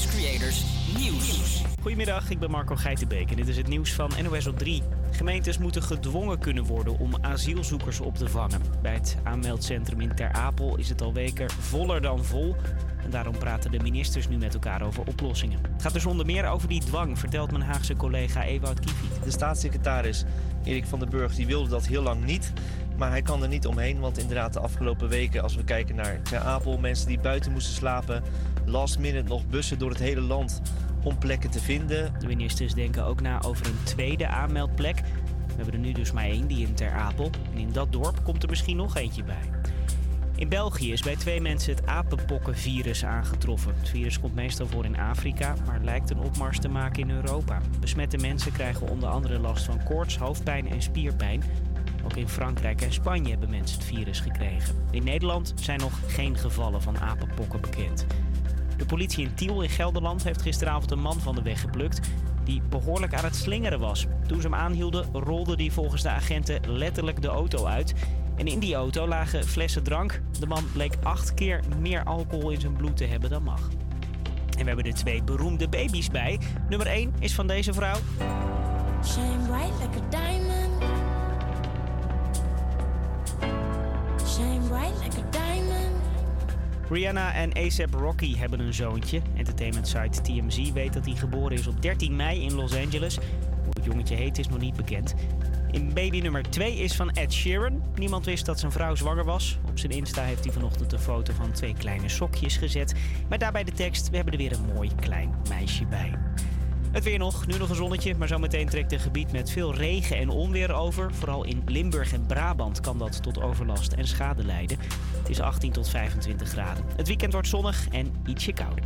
Campus Creators Nieuws. Goedemiddag, ik ben Marco Geitenbeek en dit is het nieuws van NOS op 3. Gemeentes moeten gedwongen kunnen worden om asielzoekers op te vangen. Bij het aanmeldcentrum in Ter Apel is het al weken voller dan vol. En daarom praten de ministers nu met elkaar over oplossingen. Het gaat dus onder meer over die dwang, vertelt mijn Haagse collega Ewout Kiefiet. De staatssecretaris Erik van den Burg die wilde dat heel lang niet. Maar hij kan er niet omheen, want inderdaad de afgelopen weken... als we kijken naar Ter Apel, mensen die buiten moesten slapen... last minute nog bussen door het hele land om plekken te vinden. De ministers denken ook na over een tweede aanmeldplek. We hebben er nu dus maar één, die in Ter Apel. En in dat dorp komt er misschien nog eentje bij. In België is bij twee mensen het apenpokkenvirus aangetroffen. Het virus komt meestal voor in Afrika, maar lijkt een opmars te maken in Europa. Besmette mensen krijgen onder andere last van koorts, hoofdpijn en spierpijn. Ook in Frankrijk en Spanje hebben mensen het virus gekregen. In Nederland zijn nog geen gevallen van apenpokken bekend. De politie in Tiel in Gelderland heeft gisteravond een man van de weg geplukt die behoorlijk aan het slingeren was. Toen ze hem aanhielden, rolde hij volgens de agenten letterlijk de auto uit. En in die auto lagen flessen drank. De man bleek acht keer meer alcohol in zijn bloed te hebben dan mag. En we hebben er twee beroemde baby's bij. Nummer 1 is van deze vrouw. Like a diamond. Rihanna en ASAP Rocky hebben een zoontje. Entertainment site TMZ weet dat hij geboren is op 13 mei in Los Angeles. Hoe het jongetje heet is nog niet bekend. In baby nummer 2 is van Ed Sheeran. Niemand wist dat zijn vrouw zwanger was. Op zijn Insta heeft hij vanochtend een foto van twee kleine sokjes gezet. Maar daarbij de tekst: We hebben er weer een mooi klein meisje bij. Het weer nog, nu nog een zonnetje, maar zometeen trekt een gebied met veel regen en onweer over. Vooral in Limburg en Brabant kan dat tot overlast en schade leiden. Het is 18 tot 25 graden. Het weekend wordt zonnig en ietsje kouder.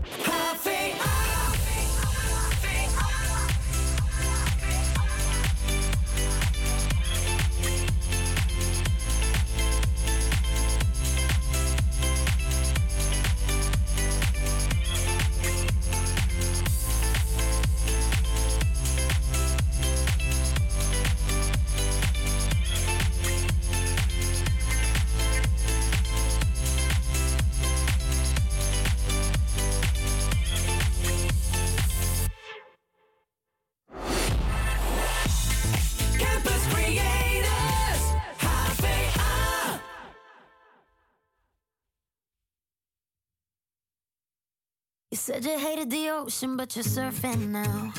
Said you hated the ocean, but you're surfing now.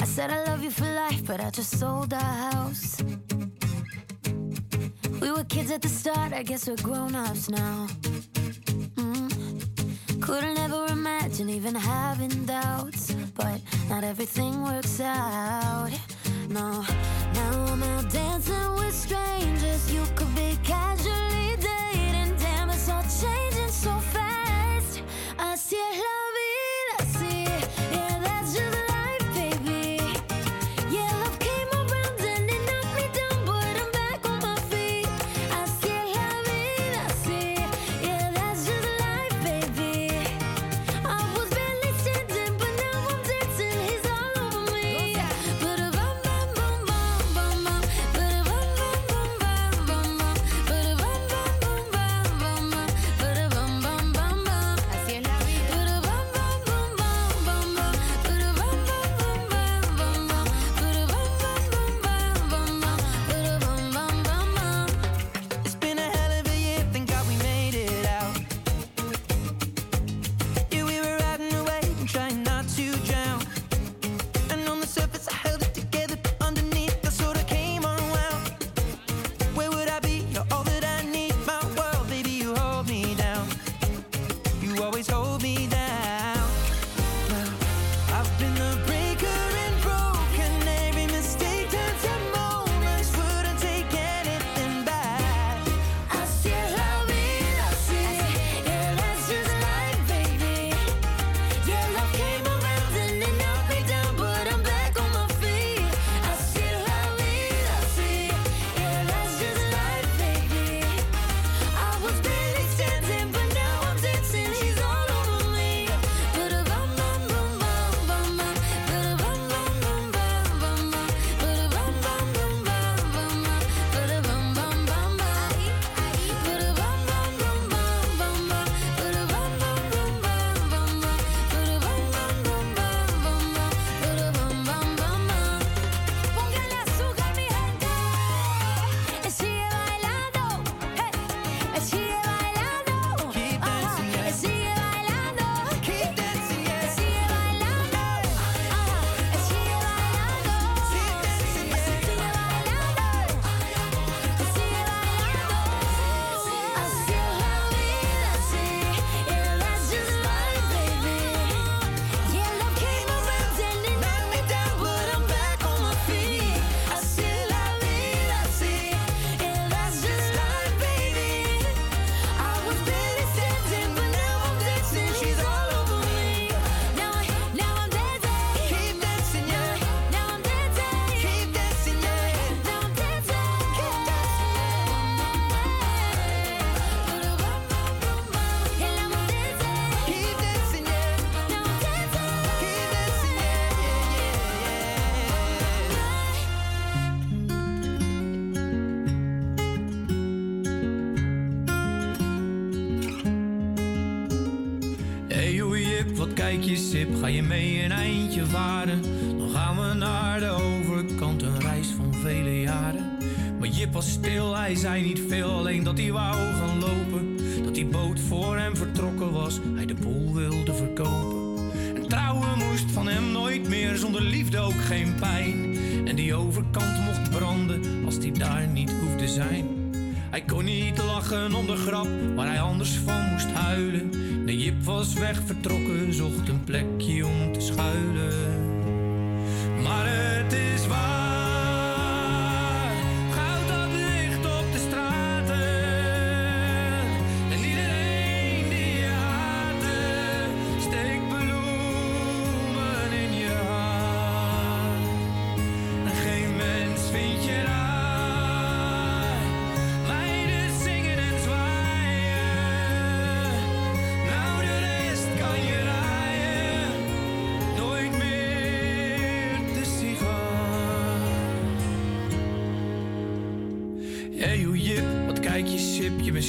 I said I love you for life, but I just sold our house. We were kids at the start, I guess we're grown ups now. Mm. Couldn't ever imagine even having doubts, but not everything works out. No, now I'm out dancing with strangers. You could be casually dating. Así es la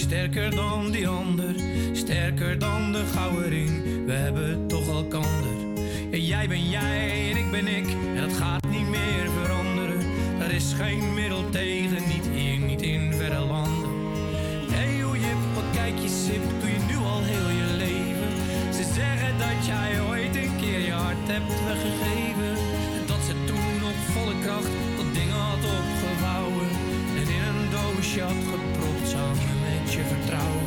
Sterker dan die ander, sterker dan de gouden. We hebben toch al kander. Jij ben jij en ik ben ik. En dat gaat niet meer veranderen. Er is geen middel tegen, niet hier, niet in verre landen. Hey hoe jip, wat kijk je sip, doe je nu al heel je leven. Ze zeggen dat jij ooit een keer je hart hebt weggegeven. Dat ze toen op volle kracht dat dingen had opgevouwen. En in een doosje had gepropt samen je vertrouwen.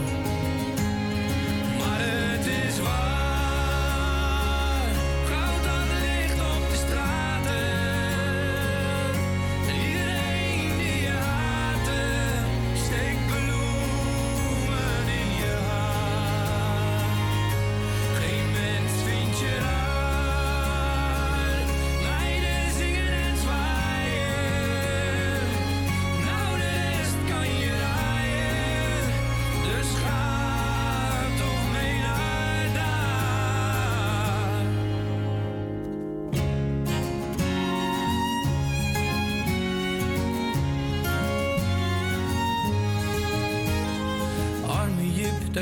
Maar het is waar.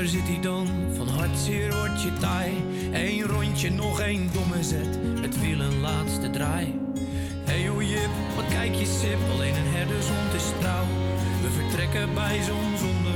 zit hij dan, van hartzeer wordt je taai. Eén rondje, nog één domme zet, het wiel een laatste draai. Hey hoe jip, wat kijk je sip, alleen een herdershond is trouw. We vertrekken bij zonsondergang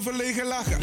Overlegen lachen.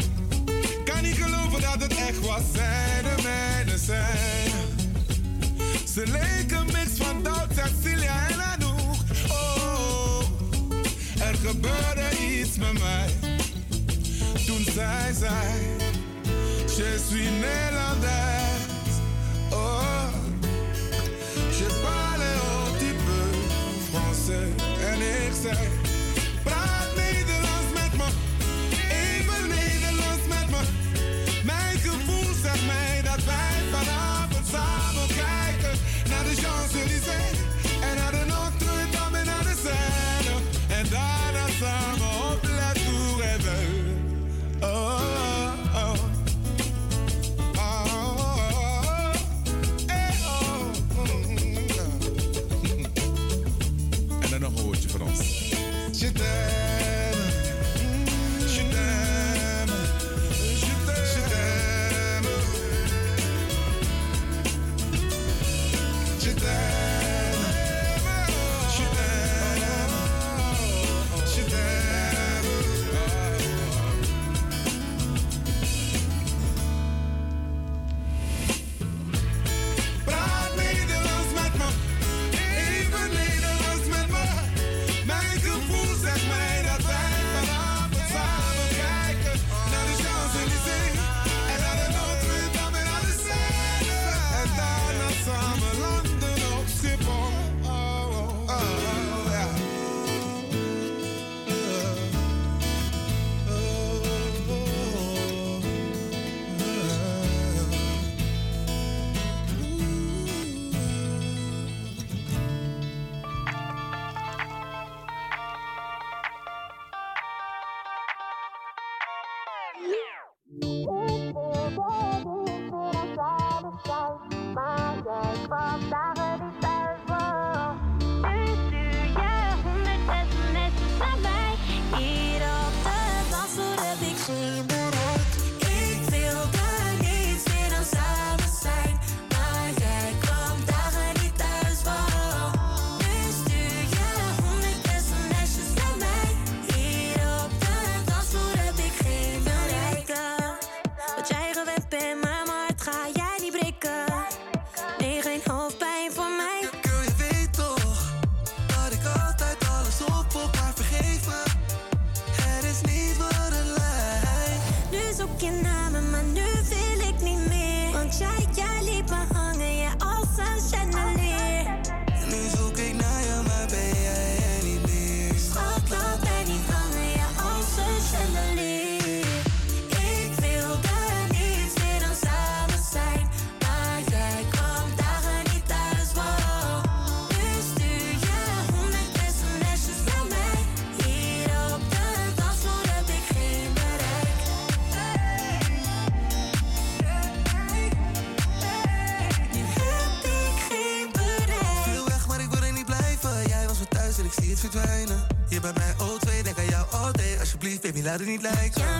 laat het niet lijken.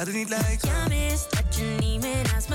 Laat het niet lijken. Mis dat je niet meer naast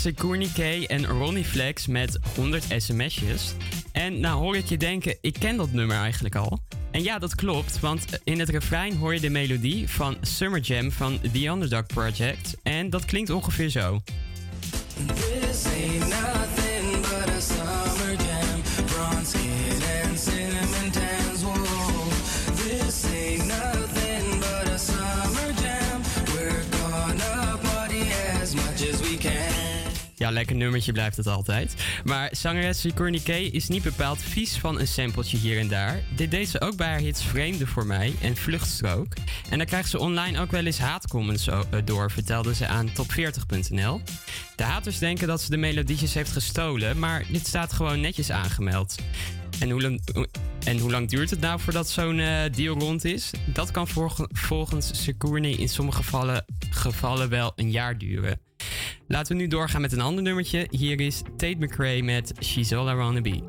Secourny K en Ronnie Flex met 100 sms'jes. En nou hoor ik je denken, ik ken dat nummer eigenlijk al. En ja, dat klopt, want in het refrein hoor je de melodie van Summer Jam van The Underdog Project. En dat klinkt ongeveer zo. Ja, lekker nummertje blijft het altijd. Maar zangeres Sigourney K is niet bepaald vies van een sampletje hier en daar. Dit deed ze ook bij haar hits Vreemde voor mij en Vluchtstrook. En daar krijgt ze online ook wel eens haatcomments eh, door, vertelde ze aan top40.nl. De haters denken dat ze de melodietjes heeft gestolen, maar dit staat gewoon netjes aangemeld. En hoe lang, en hoe lang duurt het nou voordat zo'n eh, deal rond is? Dat kan volg- volgens Sigourney in sommige gevallen, gevallen wel een jaar duren. Laten we nu doorgaan met een ander nummertje. Hier is Tate McRae met She's All I Wanna Be.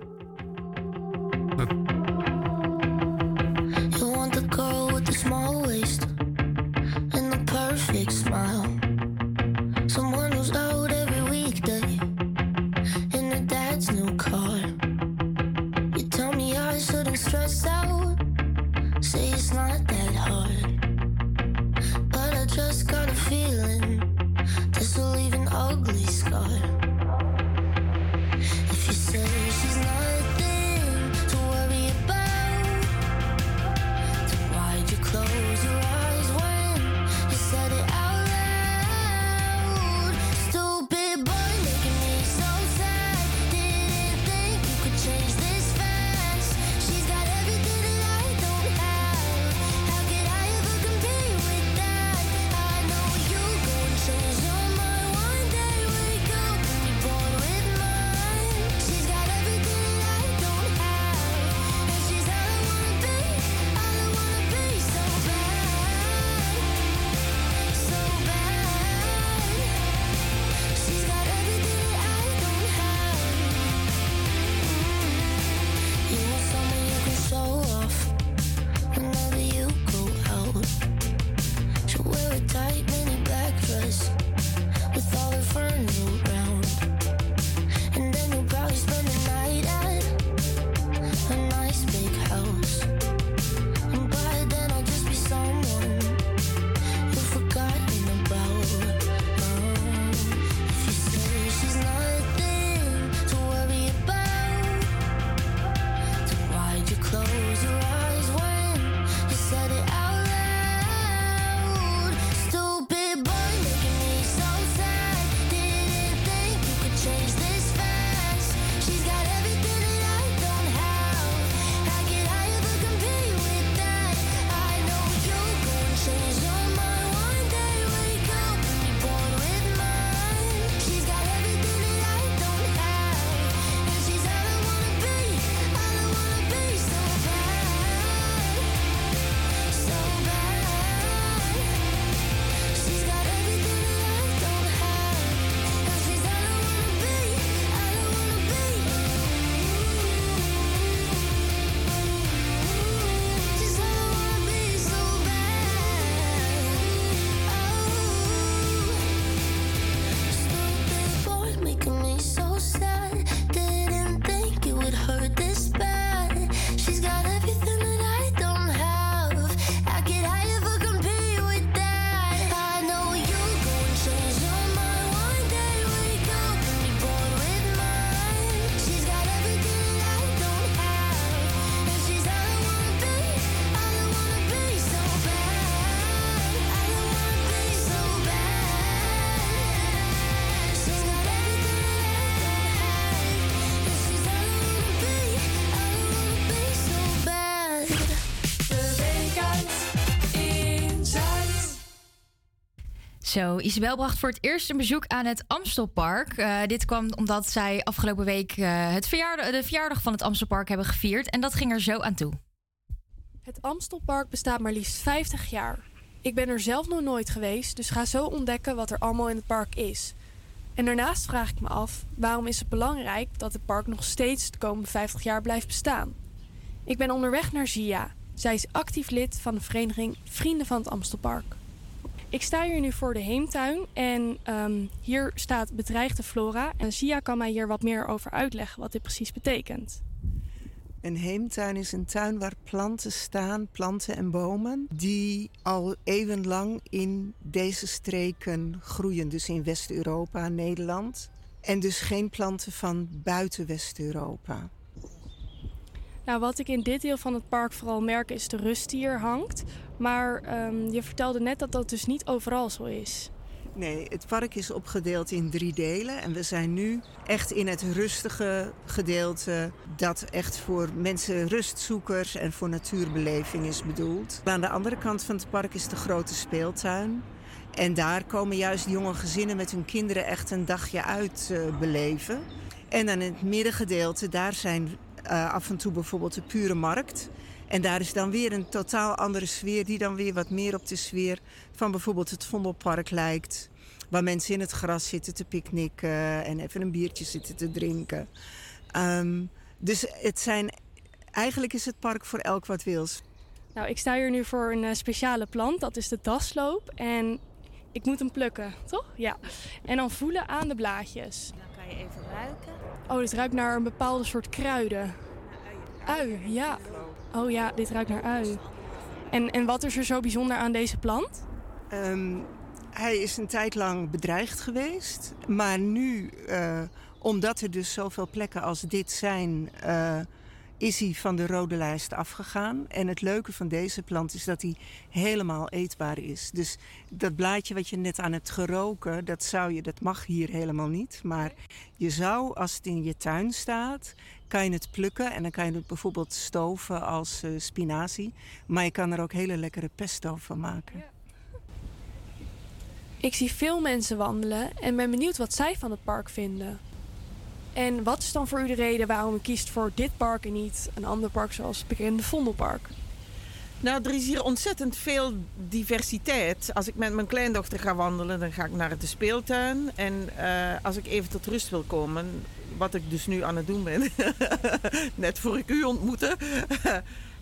Zo, Isabel bracht voor het eerst een bezoek aan het Amstelpark. Uh, dit kwam omdat zij afgelopen week uh, het de verjaardag van het Amstelpark hebben gevierd. En dat ging er zo aan toe. Het Amstelpark bestaat maar liefst 50 jaar. Ik ben er zelf nog nooit geweest, dus ga zo ontdekken wat er allemaal in het park is. En daarnaast vraag ik me af, waarom is het belangrijk dat het park nog steeds de komende 50 jaar blijft bestaan? Ik ben onderweg naar Zia. Zij is actief lid van de vereniging Vrienden van het Amstelpark. Ik sta hier nu voor de heemtuin en um, hier staat bedreigde flora. En Zia kan mij hier wat meer over uitleggen wat dit precies betekent. Een heemtuin is een tuin waar planten staan, planten en bomen, die al eeuwenlang in deze streken groeien. Dus in West-Europa, Nederland. En dus geen planten van buiten West-Europa. Nou, wat ik in dit deel van het park vooral merk is de rust die hier hangt. Maar um, je vertelde net dat dat dus niet overal zo is. Nee, het park is opgedeeld in drie delen. En we zijn nu echt in het rustige gedeelte. Dat echt voor mensen rustzoekers en voor natuurbeleving is bedoeld. Aan de andere kant van het park is de grote speeltuin. En daar komen juist jonge gezinnen met hun kinderen echt een dagje uit uh, beleven. En dan in het middengedeelte, daar zijn uh, af en toe bijvoorbeeld de pure markt. En daar is dan weer een totaal andere sfeer, die dan weer wat meer op de sfeer van bijvoorbeeld het Vondelpark lijkt. Waar mensen in het gras zitten te picknicken en even een biertje zitten te drinken. Um, dus het zijn, eigenlijk is het park voor elk wat wils. Nou, ik sta hier nu voor een uh, speciale plant, dat is de dasloop. En ik moet hem plukken, toch? Ja. En dan voelen aan de blaadjes. Dan kan je even ruiken. Oh, dit ruikt naar een bepaalde soort kruiden. Ui, ja. Oh ja, dit ruikt naar ui. En, en wat is er zo bijzonder aan deze plant? Um, hij is een tijd lang bedreigd geweest. Maar nu, uh, omdat er dus zoveel plekken als dit zijn... Uh, is hij van de rode lijst afgegaan. En het leuke van deze plant is dat hij helemaal eetbaar is. Dus dat blaadje wat je net aan hebt geroken, dat, zou je, dat mag hier helemaal niet. Maar je zou, als het in je tuin staat, kan je het plukken. En dan kan je het bijvoorbeeld stoven als uh, spinazie. Maar je kan er ook hele lekkere pesto van maken. Ik zie veel mensen wandelen en ben benieuwd wat zij van het park vinden. En wat is dan voor u de reden waarom u kiest voor dit park en niet een ander park zoals het bekende Vondelpark? Nou, er is hier ontzettend veel diversiteit. Als ik met mijn kleindochter ga wandelen, dan ga ik naar de speeltuin. En uh, als ik even tot rust wil komen, wat ik dus nu aan het doen ben, net voor ik u ontmoette,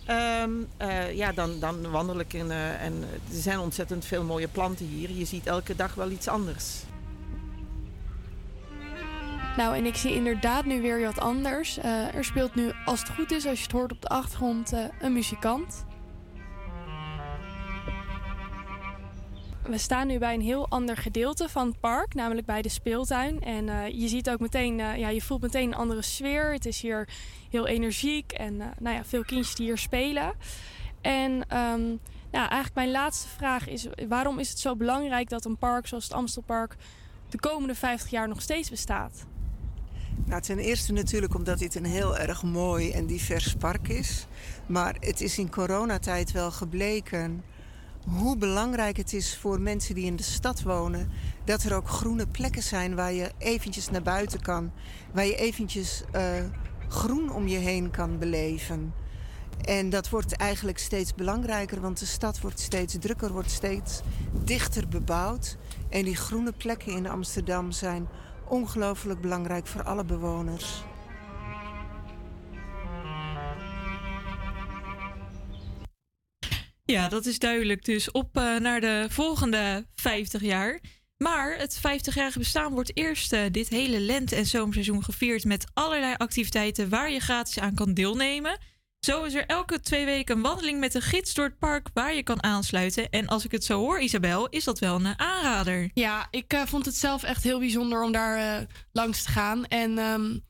um, uh, ja, dan, dan wandel ik in. Uh, en er zijn ontzettend veel mooie planten hier. Je ziet elke dag wel iets anders. Nou, en ik zie inderdaad nu weer wat anders. Uh, er speelt nu, als het goed is, als je het hoort op de achtergrond, een muzikant. We staan nu bij een heel ander gedeelte van het park, namelijk bij de speeltuin. En uh, je ziet ook meteen, ja, je voelt meteen een andere sfeer. Het is hier heel energiek en nou ja, veel kindjes die hier spelen. En um, nou, eigenlijk mijn laatste vraag is: waarom is het zo belangrijk dat een park zoals het Amstelpark de komende 50 jaar nog steeds bestaat? Nou, ten eerste natuurlijk omdat dit een heel erg mooi en divers park is. Maar het is in coronatijd wel gebleken hoe belangrijk het is voor mensen die in de stad wonen... dat er ook groene plekken zijn waar je eventjes naar buiten kan. Waar je eventjes uh, groen om je heen kan beleven. En dat wordt eigenlijk steeds belangrijker, want de stad wordt steeds drukker, wordt steeds dichter bebouwd. En die groene plekken in Amsterdam zijn ongelooflijk belangrijk voor alle bewoners. Ja, dat is duidelijk. Dus op uh, naar de volgende 50 jaar. Maar het 50-jarige bestaan wordt eerst uh, dit hele lente- en zomerseizoen gevierd met allerlei activiteiten waar je gratis aan kan deelnemen. Zo is er elke twee weken een wandeling met een gids door het park waar je kan aansluiten. En als ik het zo hoor, Isabel, is dat wel een aanrader. Ja, ik uh, vond het zelf echt heel bijzonder om daar langs te gaan. En um,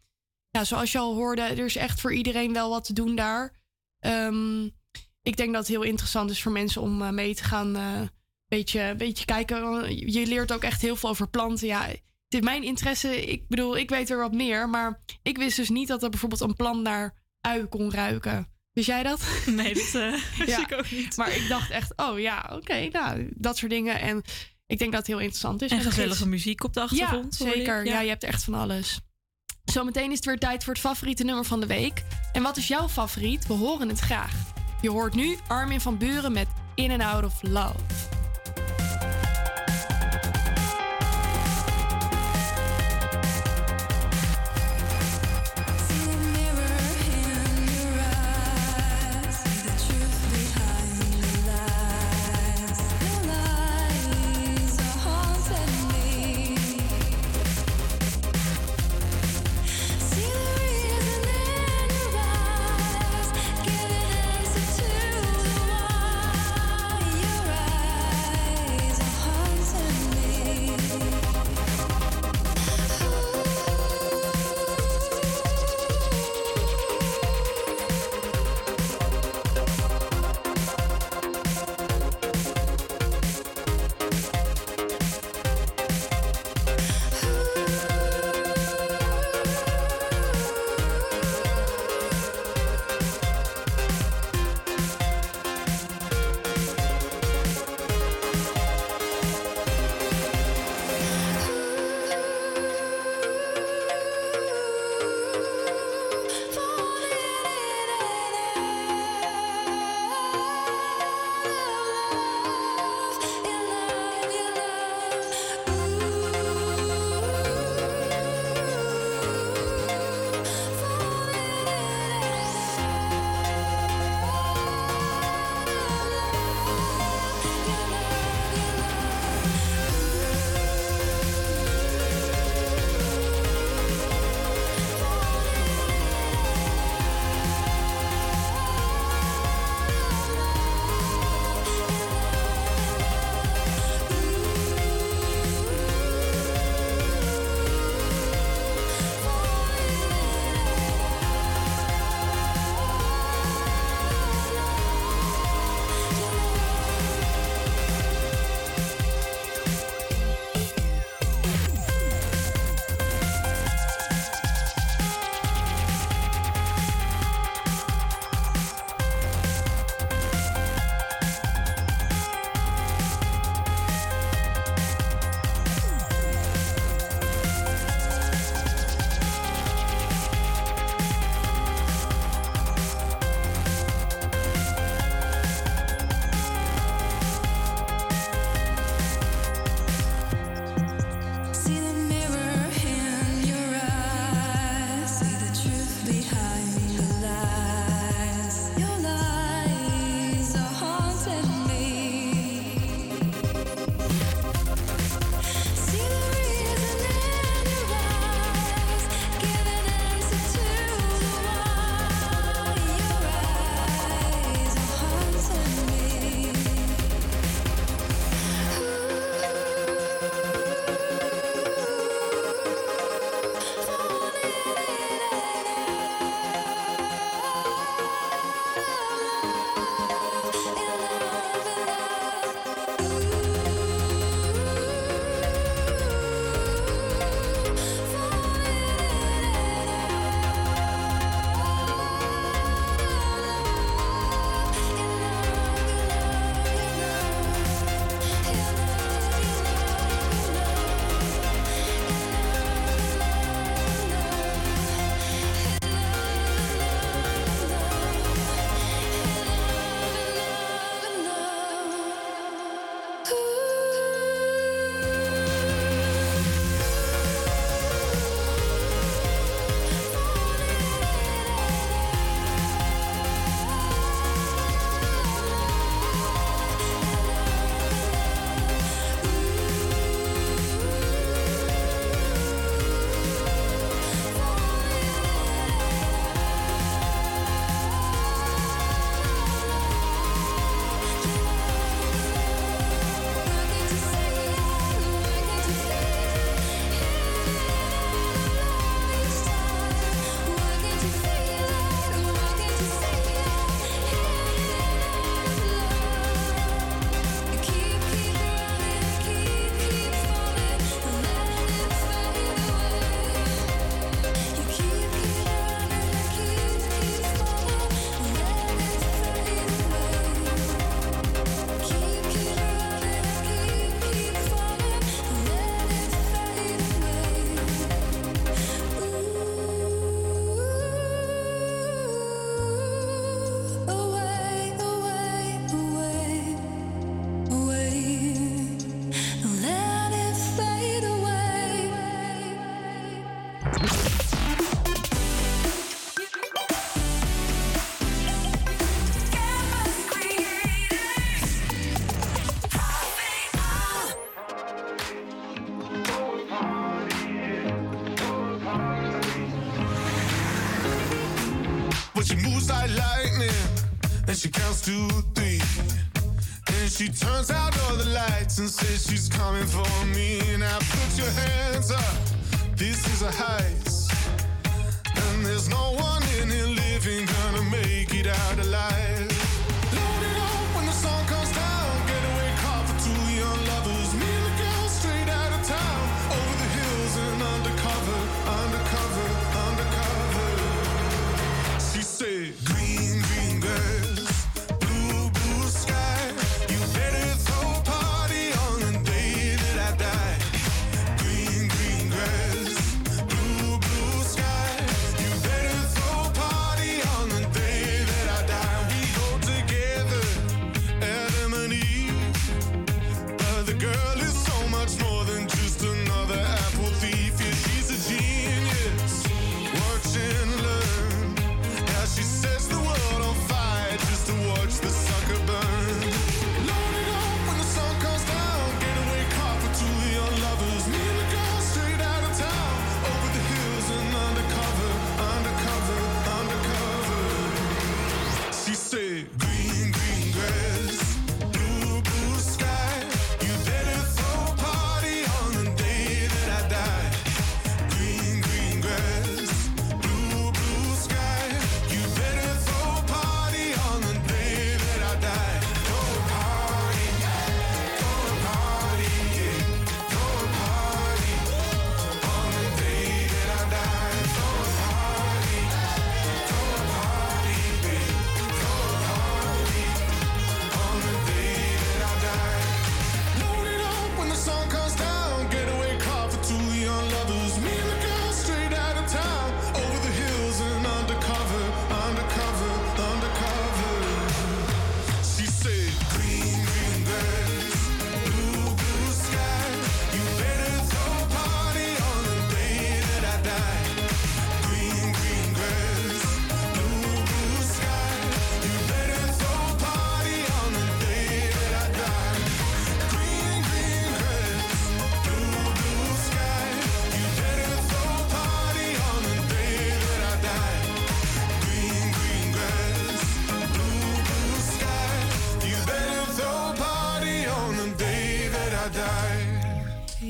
ja, zoals je al hoorde, er is echt voor iedereen wel wat te doen daar. Um, ik denk dat het heel interessant is voor mensen om eh, mee te gaan. Een beetje, beetje kijken. Je leert ook echt heel veel over planten. Ja, dit mijn interesse. Ik bedoel, ik weet er wat meer. Maar ik wist dus niet dat er bijvoorbeeld een plant naar ui kon ruiken. Wist jij dat? Nee, dat uh, ja. ik ook niet. Maar ik dacht echt, oh ja, oké, nou, dat soort dingen. En ik denk dat het heel interessant is. En gezellige muziek op de achtergrond. Ja, zeker. Ja. ja. je hebt echt van alles. Zometeen is het weer tijd voor het favoriete nummer van de week. En wat is jouw favoriet? We horen het graag. Je hoort nu Armin van Buren met In and Out of Love. Counts to three. And she turns out all the lights and says she's coming for me. Now put your hands up, this is a heist.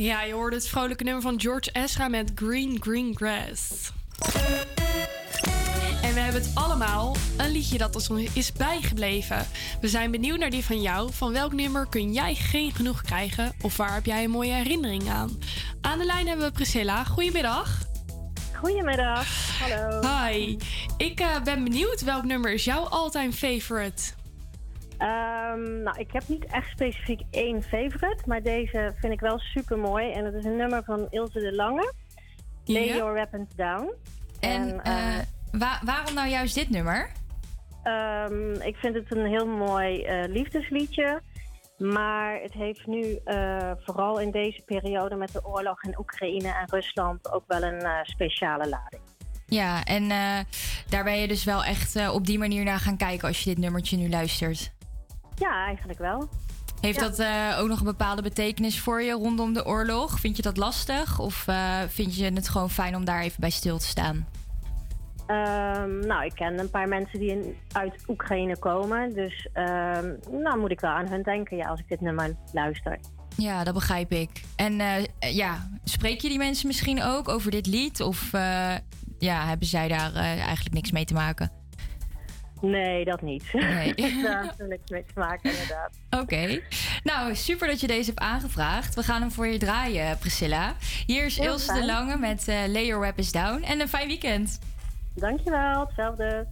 Ja, je hoorde het vrolijke nummer van George Ezra met Green Green Grass. En we hebben het allemaal een liedje dat ons is bijgebleven. We zijn benieuwd naar die van jou. Van welk nummer kun jij geen genoeg krijgen? Of waar heb jij een mooie herinnering aan? Aan de lijn hebben we Priscilla. Goedemiddag. Goedemiddag, hallo. Hi. Ik eh, ben benieuwd welk nummer is jouw all-time favorite? Ehm, nou, ik heb niet echt specifiek één favorite, maar deze vind ik wel super mooi. En het is een nummer van Ilse de Lange. Lay Ja. Your Weapons Down. En eh, eh, wa- waarom nou juist dit nummer? ehm, ik vind het een heel mooi eh, liefdesliedje. Maar het heeft nu, vooral in deze periode met de oorlog in Oekraïne en Rusland, ook wel een speciale lading. Ja, en daar ben je dus wel echt op die manier naar gaan kijken als je dit nummertje nu luistert. Ja, eigenlijk wel. Heeft Ja. dat eh, ook nog een bepaalde betekenis voor je rondom de oorlog? Vind je dat lastig? Of eh, vind je het gewoon fijn om daar even bij stil te staan? Ehm, nou, ik ken een paar mensen die in, uit Oekraïne komen. Dus ehm, nou moet ik wel aan hun denken ja, als ik dit nummer luister. Ja, dat begrijp ik. En eh, ja, spreek je die mensen misschien ook over dit lied? Of ja, hebben zij daar eigenlijk niks mee te maken? Nee, dat niet. Nee. Daar heeft er niks mee te maken, inderdaad. Oké. Nou, super dat je deze hebt aangevraagd. We gaan hem voor je draaien, Priscilla. Hier is Ilse de. Lange met eh Lay Your Weapons Down. En een fijn weekend. Dankjewel, hetzelfde.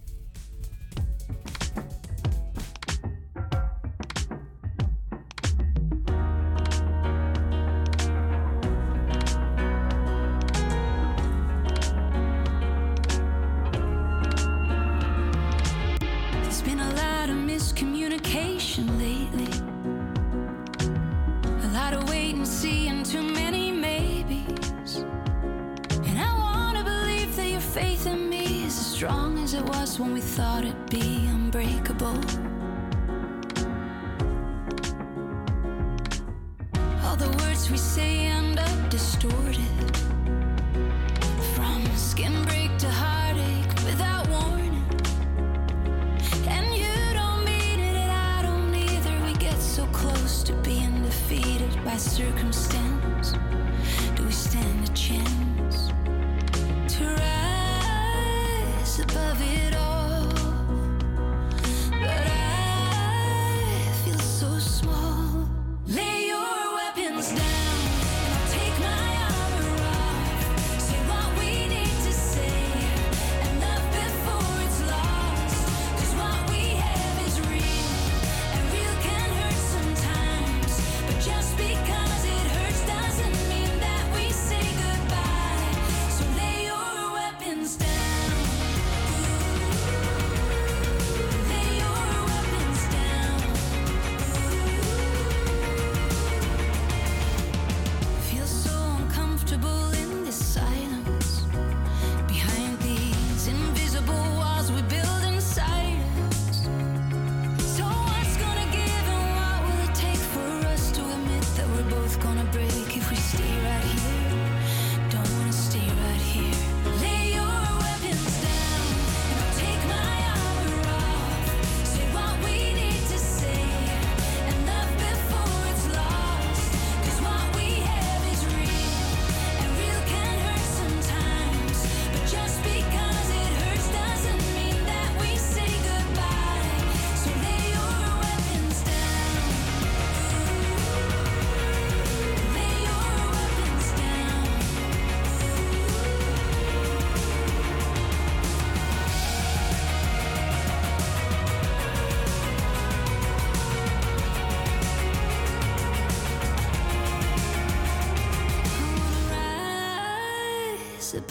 Miscommunication lately. A lot of wait and see and too many maybes. And I wanna believe that your faith in me is as strong as it was when we thought it'd be unbreakable. All the words we say end up distorted. From skin break circumstance?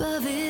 love it.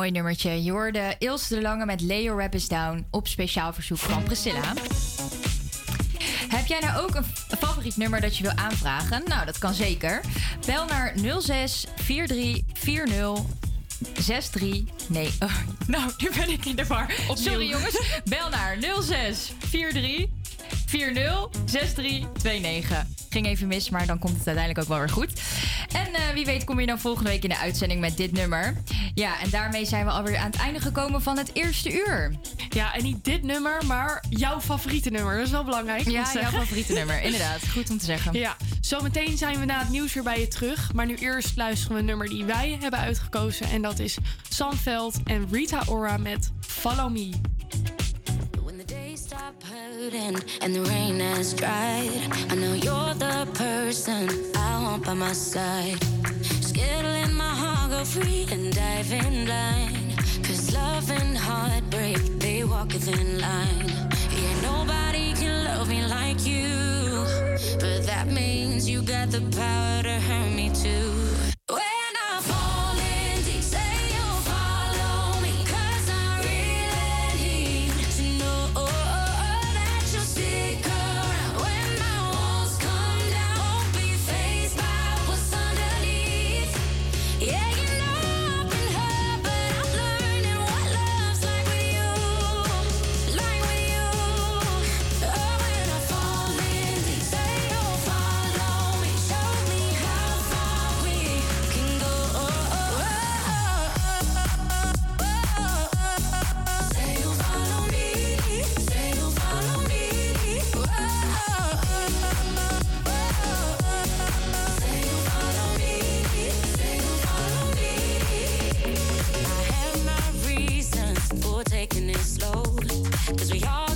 Mooi nummertje. Je hoorde Ilse de Lange met Lay Your Weapons Down op speciaal verzoek van Priscilla. Heb jij nou ook een favoriet nummer dat je wil aanvragen? Nou, dat kan zeker. Bel naar 06 43 40 63. Nee, oh, nou, nu ben ik in de war. Sorry jongens. Bel naar 06 43 40 6329. Ging even mis, maar dan komt het uiteindelijk ook wel weer goed. En eh, wie weet kom je dan volgende week in de uitzending met dit nummer. Ja, en daarmee zijn we alweer aan het einde gekomen van het eerste uur. Ja, en niet dit nummer, maar jouw favoriete nummer. Dat is wel belangrijk. om Ja, jouw zeggen. favoriete nummer. Inderdaad, goed om te zeggen. Ja, zometeen zijn we na het nieuws weer bij je terug. Maar nu eerst luisteren we een nummer die wij hebben uitgekozen. En dat is Sanveld en Rita Ora met Follow Me. When the days stop hurting and the rain has dried, I know you're the person I want by my side. Let my heart free and dive in blind. Cause love and heartbreak, they walk within line. Yeah, nobody can love me like you. But that means you got the power to hurt me too. Taking it slow. Cause we all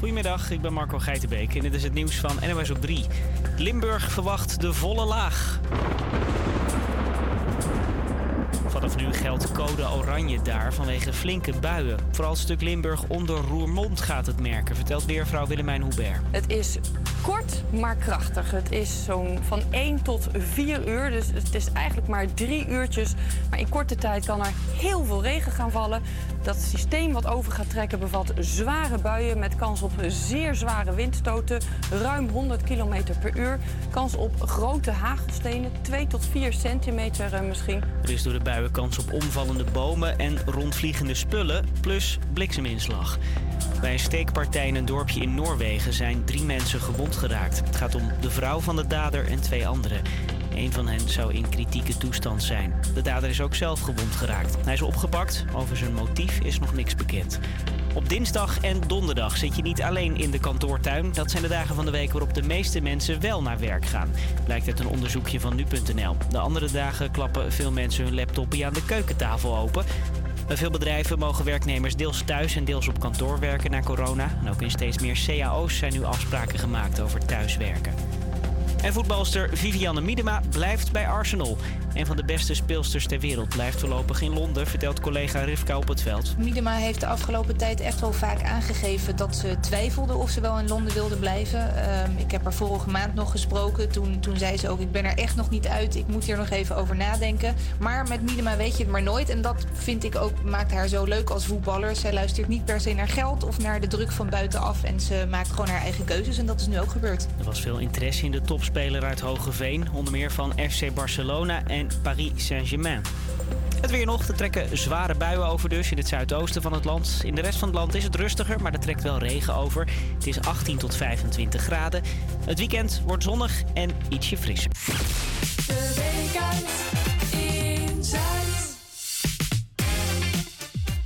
Goedemiddag, ik ben Marco Geitenbeek en dit is het nieuws van NOS op 3. Limburg verwacht de volle laag. Vanaf nu geldt code oranje daar vanwege flinke buien. Vooral het stuk Limburg onder Roermond gaat het merken, vertelt weervrouw Willemijn Hubert. Het is kort, maar krachtig. Het is zo'n van 1 tot 4 uur. Dus het is eigenlijk maar drie uurtjes. Maar in korte tijd kan er heel veel regen gaan vallen. Dat systeem wat over gaat trekken bevat zware buien met kans op zeer zware windstoten. Ruim 100 km per uur. Kans op grote hagelstenen, 2 tot 4 centimeter eh, misschien. Er is door de buien kans op omvallende bomen en rondvliegende spullen, plus blikseminslag. Bij een steekpartij in een dorpje in Noorwegen zijn drie mensen gewond geraakt. Het gaat om de vrouw van de dader en twee anderen. Een van hen zou in kritieke toestand zijn. De dader is ook zelf gewond geraakt. Hij is opgepakt. Over zijn motief is nog niks bekend. Op dinsdag en donderdag zit je niet alleen in de kantoortuin. Dat zijn de dagen van de week waarop de meeste mensen wel naar werk gaan. Blijkt uit een onderzoekje van nu.nl. De andere dagen klappen veel mensen hun laptopje aan de keukentafel open. Bij veel bedrijven mogen werknemers deels thuis en deels op kantoor werken na corona. En ook in steeds meer cao's zijn nu afspraken gemaakt over thuiswerken. En voetbalster Vivianne Miedema blijft bij Arsenal. Een van de beste speelsters ter wereld blijft voorlopig in Londen, vertelt collega Rivka op het veld. Miedema heeft de afgelopen tijd echt wel vaak aangegeven dat ze twijfelde of ze wel in Londen wilde blijven. Ehm, ik heb haar vorige maand nog gesproken. Toen, toen zei ze ook: Ik ben er echt nog niet uit. Ik moet hier nog even over nadenken. Maar met Miedema weet je het maar nooit. En dat vind ik ook maakt haar zo leuk als voetballer. Zij luistert niet per se naar geld of naar de druk van buitenaf. En ze maakt gewoon haar eigen keuzes. En dat is nu ook gebeurd. Er was veel interesse in de topspeler uit Hogeveen, onder meer van FC Barcelona en Paris Saint-Germain. Het weer nog. Er trekken zware buien over dus in het zuidoosten van het land. In de rest van het land is het rustiger, maar er trekt wel regen over. Het is 18 tot 25 graden. Het weekend wordt zonnig en ietsje frisser.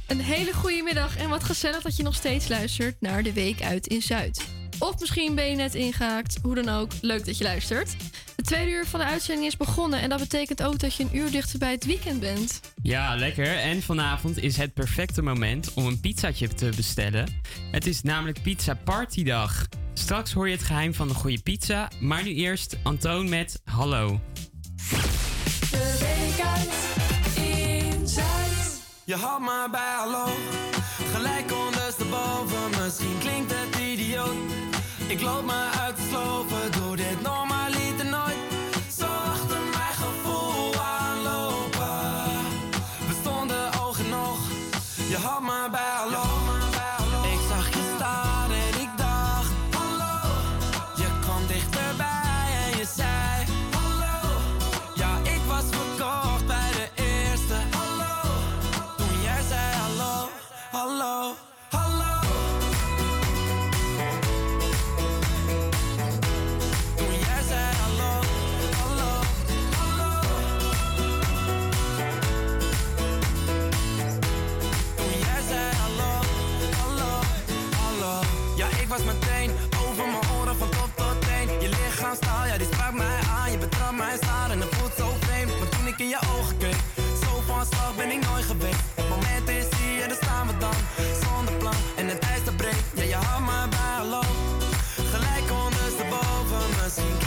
Een hele goede middag en wat gezellig dat je nog steeds luistert naar de Week uit in Zuid. Of misschien ben je net ingehaakt, hoe dan ook, leuk dat je luistert. De tweede uur van de uitzending is begonnen en dat betekent ook dat je een uur dichter bij het weekend bent. Ja, lekker. En vanavond is het perfecte moment om een pizzatje te bestellen. Het is namelijk Pizza Partydag. Straks hoor je het geheim van de goede pizza, maar nu eerst Antoon met Hallo. De week uit in Zuid. Je had me bij hallo, gelijk ondersteboven. Misschien klinkt het. Ik loop me zo van slag ben ik nooit geweest. Het moment is hier, daar staan we dan. Zonder plan en het ijs dat breekt. Ja, je had me bij hallo. Gelijk ondersteboven, misschien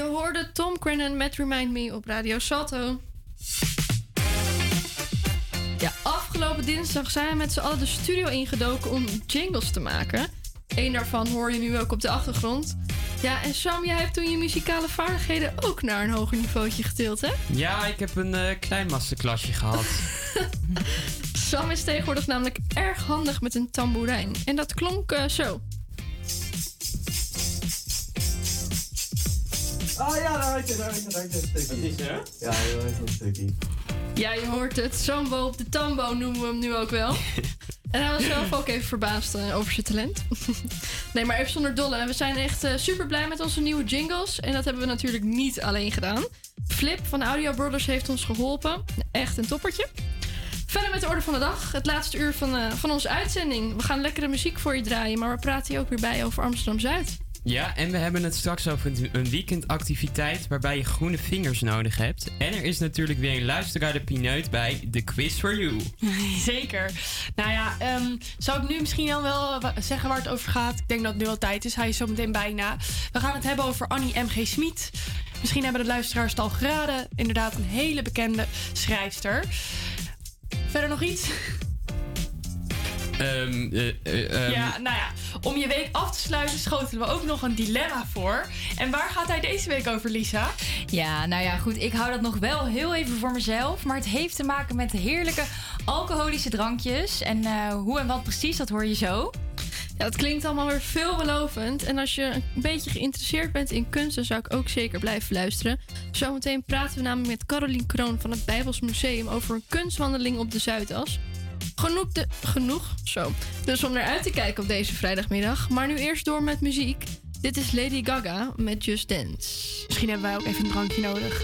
Je hoorde Tom Crennan met Remind Me op Radio Salto. Ja, afgelopen dinsdag zijn we met z'n allen de studio ingedoken om jingles te maken. Eén daarvan hoor je nu ook op de achtergrond. Ja, en Sam, jij hebt toen je muzikale vaardigheden ook naar een hoger niveautje getild, hè? Ja, ik heb een eh, klein masterclassje gehad. Sam is tegenwoordig namelijk erg handig met een tamboerijn. En dat klonk eh, zo. Ah ja, daar had je, daar had je, daar had je een stukje. is er? Ja, heel even een stukje. Ja, je hoort het. Sambo op de tambo noemen we hem nu ook wel. En hij was zelf ook even verbaasd eh, over zijn talent. nee, maar even zonder dolle. We zijn echt super blij met onze nieuwe jingles. En dat hebben we natuurlijk niet alleen gedaan. Flip van Audio Brothers heeft ons geholpen. Echt een toppertje. Verder met de orde van de dag. Het laatste uur van, eh, van onze uitzending. We gaan lekkere muziek voor je draaien. Maar we praten hier ook weer bij over Amsterdam-Zuid. Ja, en we hebben het straks over een- weekendactiviteit waarbij je groene vingers nodig hebt. En er is natuurlijk weer een luisteraar de pineut bij The Quiz for You. Zeker. Nou ja, ehm, zou ik nu misschien dan wel zeggen waar het over gaat? Ik denk dat het nu al tijd is. Hij is zo meteen bijna. We gaan het hebben over Annie M.G. Smit. Misschien hebben de luisteraars het al geraden. Inderdaad, een hele bekende schrijfster. Verder nog iets? Ehm, eh, eh, ehm, ja, nou ja, om je week af te sluiten schotelen we ook nog een dilemma voor. En waar gaat hij deze week over, Lisa? Ja, nou ja, goed. Ik hou dat nog wel heel even voor mezelf. Maar het heeft te maken met heerlijke alcoholische drankjes. En eh, hoe en wat precies, dat hoor je zo. Ja, dat klinkt allemaal weer veelbelovend. En als je een beetje geïnteresseerd bent in kunst, dan zou ik ook zeker blijven luisteren. Zometeen praten we namelijk met Carolien Kroon van het Bijbels Museum over een kunstwandeling op de Zuidas. Genoeg, genoeg, zo. Dus om naar uit te kijken op deze vrijdagmiddag. Maar nu eerst door met muziek. Dit is Lady Gaga met Just Dance. Misschien hebben wij ook even een drankje nodig.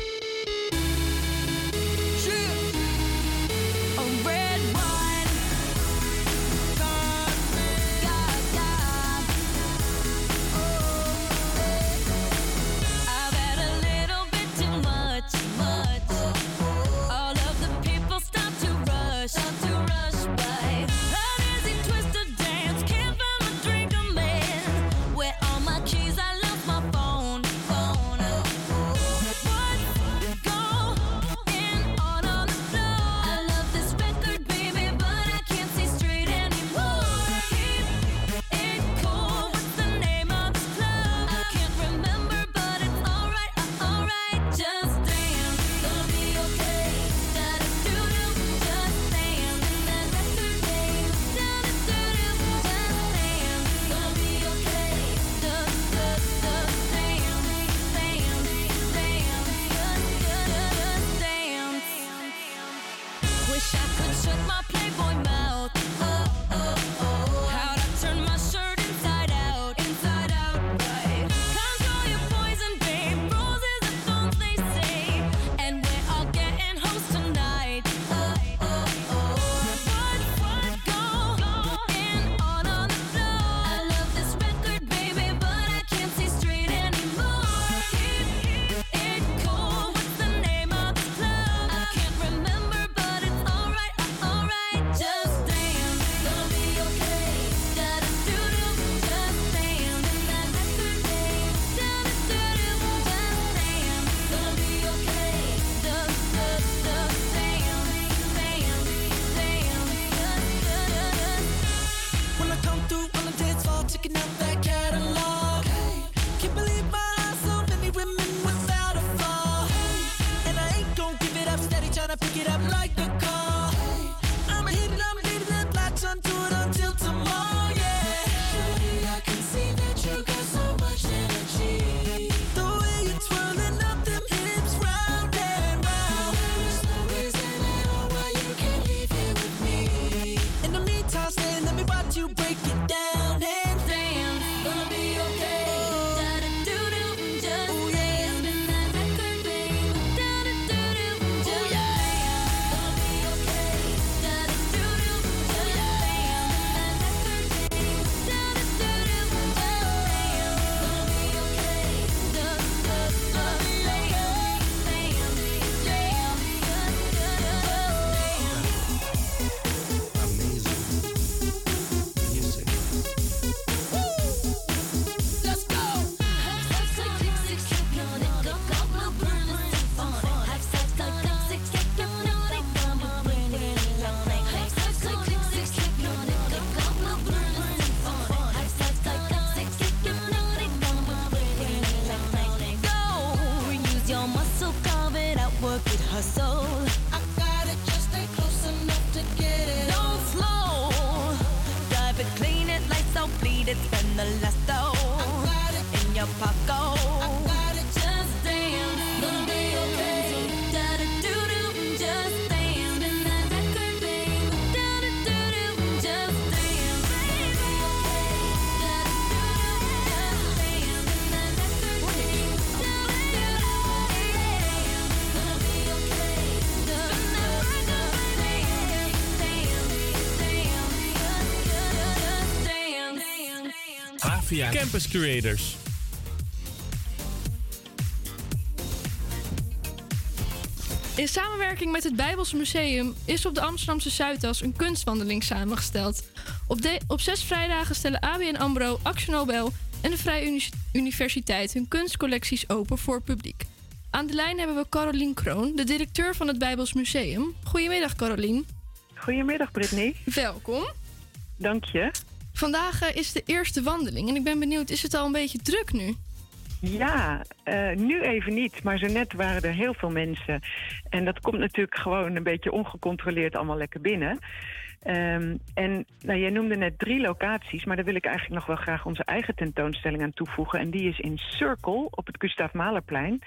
Campus Creators. In samenwerking met het Bijbels Museum is op de Amsterdamse Zuidas een kunstwandeling samengesteld. Op, de, op zes vrijdagen stellen ABN AMRO, Axel Nobel en de Vrije Uni- Universiteit hun kunstcollecties open voor het publiek. Aan de lijn hebben we Carolien Kroon, de directeur van het Bijbels Museum. Goedemiddag Carolien. Goedemiddag Brittany. Welkom. Dank je. Vandaag eh, is de eerste wandeling en ik ben benieuwd, is het al een beetje druk nu? Ja, eh, nu even niet, maar zo net waren er heel veel mensen. En dat komt natuurlijk gewoon een beetje ongecontroleerd allemaal lekker binnen. Ehm, en nou, jij noemde net drie locaties, maar daar wil ik eigenlijk nog wel graag onze eigen tentoonstelling aan toevoegen. En die is in Circle op het Gustav Mahlerplein.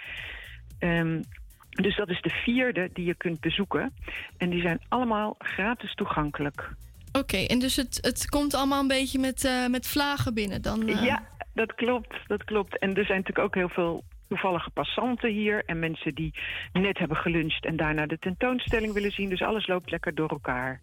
Ehm, dus dat is de vierde die je kunt bezoeken. En die zijn allemaal gratis toegankelijk. Oké, en dus het, het komt allemaal een beetje met, eh, met vlagen binnen dan? eh? Ja, dat klopt, dat klopt. En er zijn natuurlijk ook heel veel toevallige passanten hier... en mensen die net hebben geluncht en daarna de tentoonstelling willen zien. Dus alles loopt lekker door elkaar.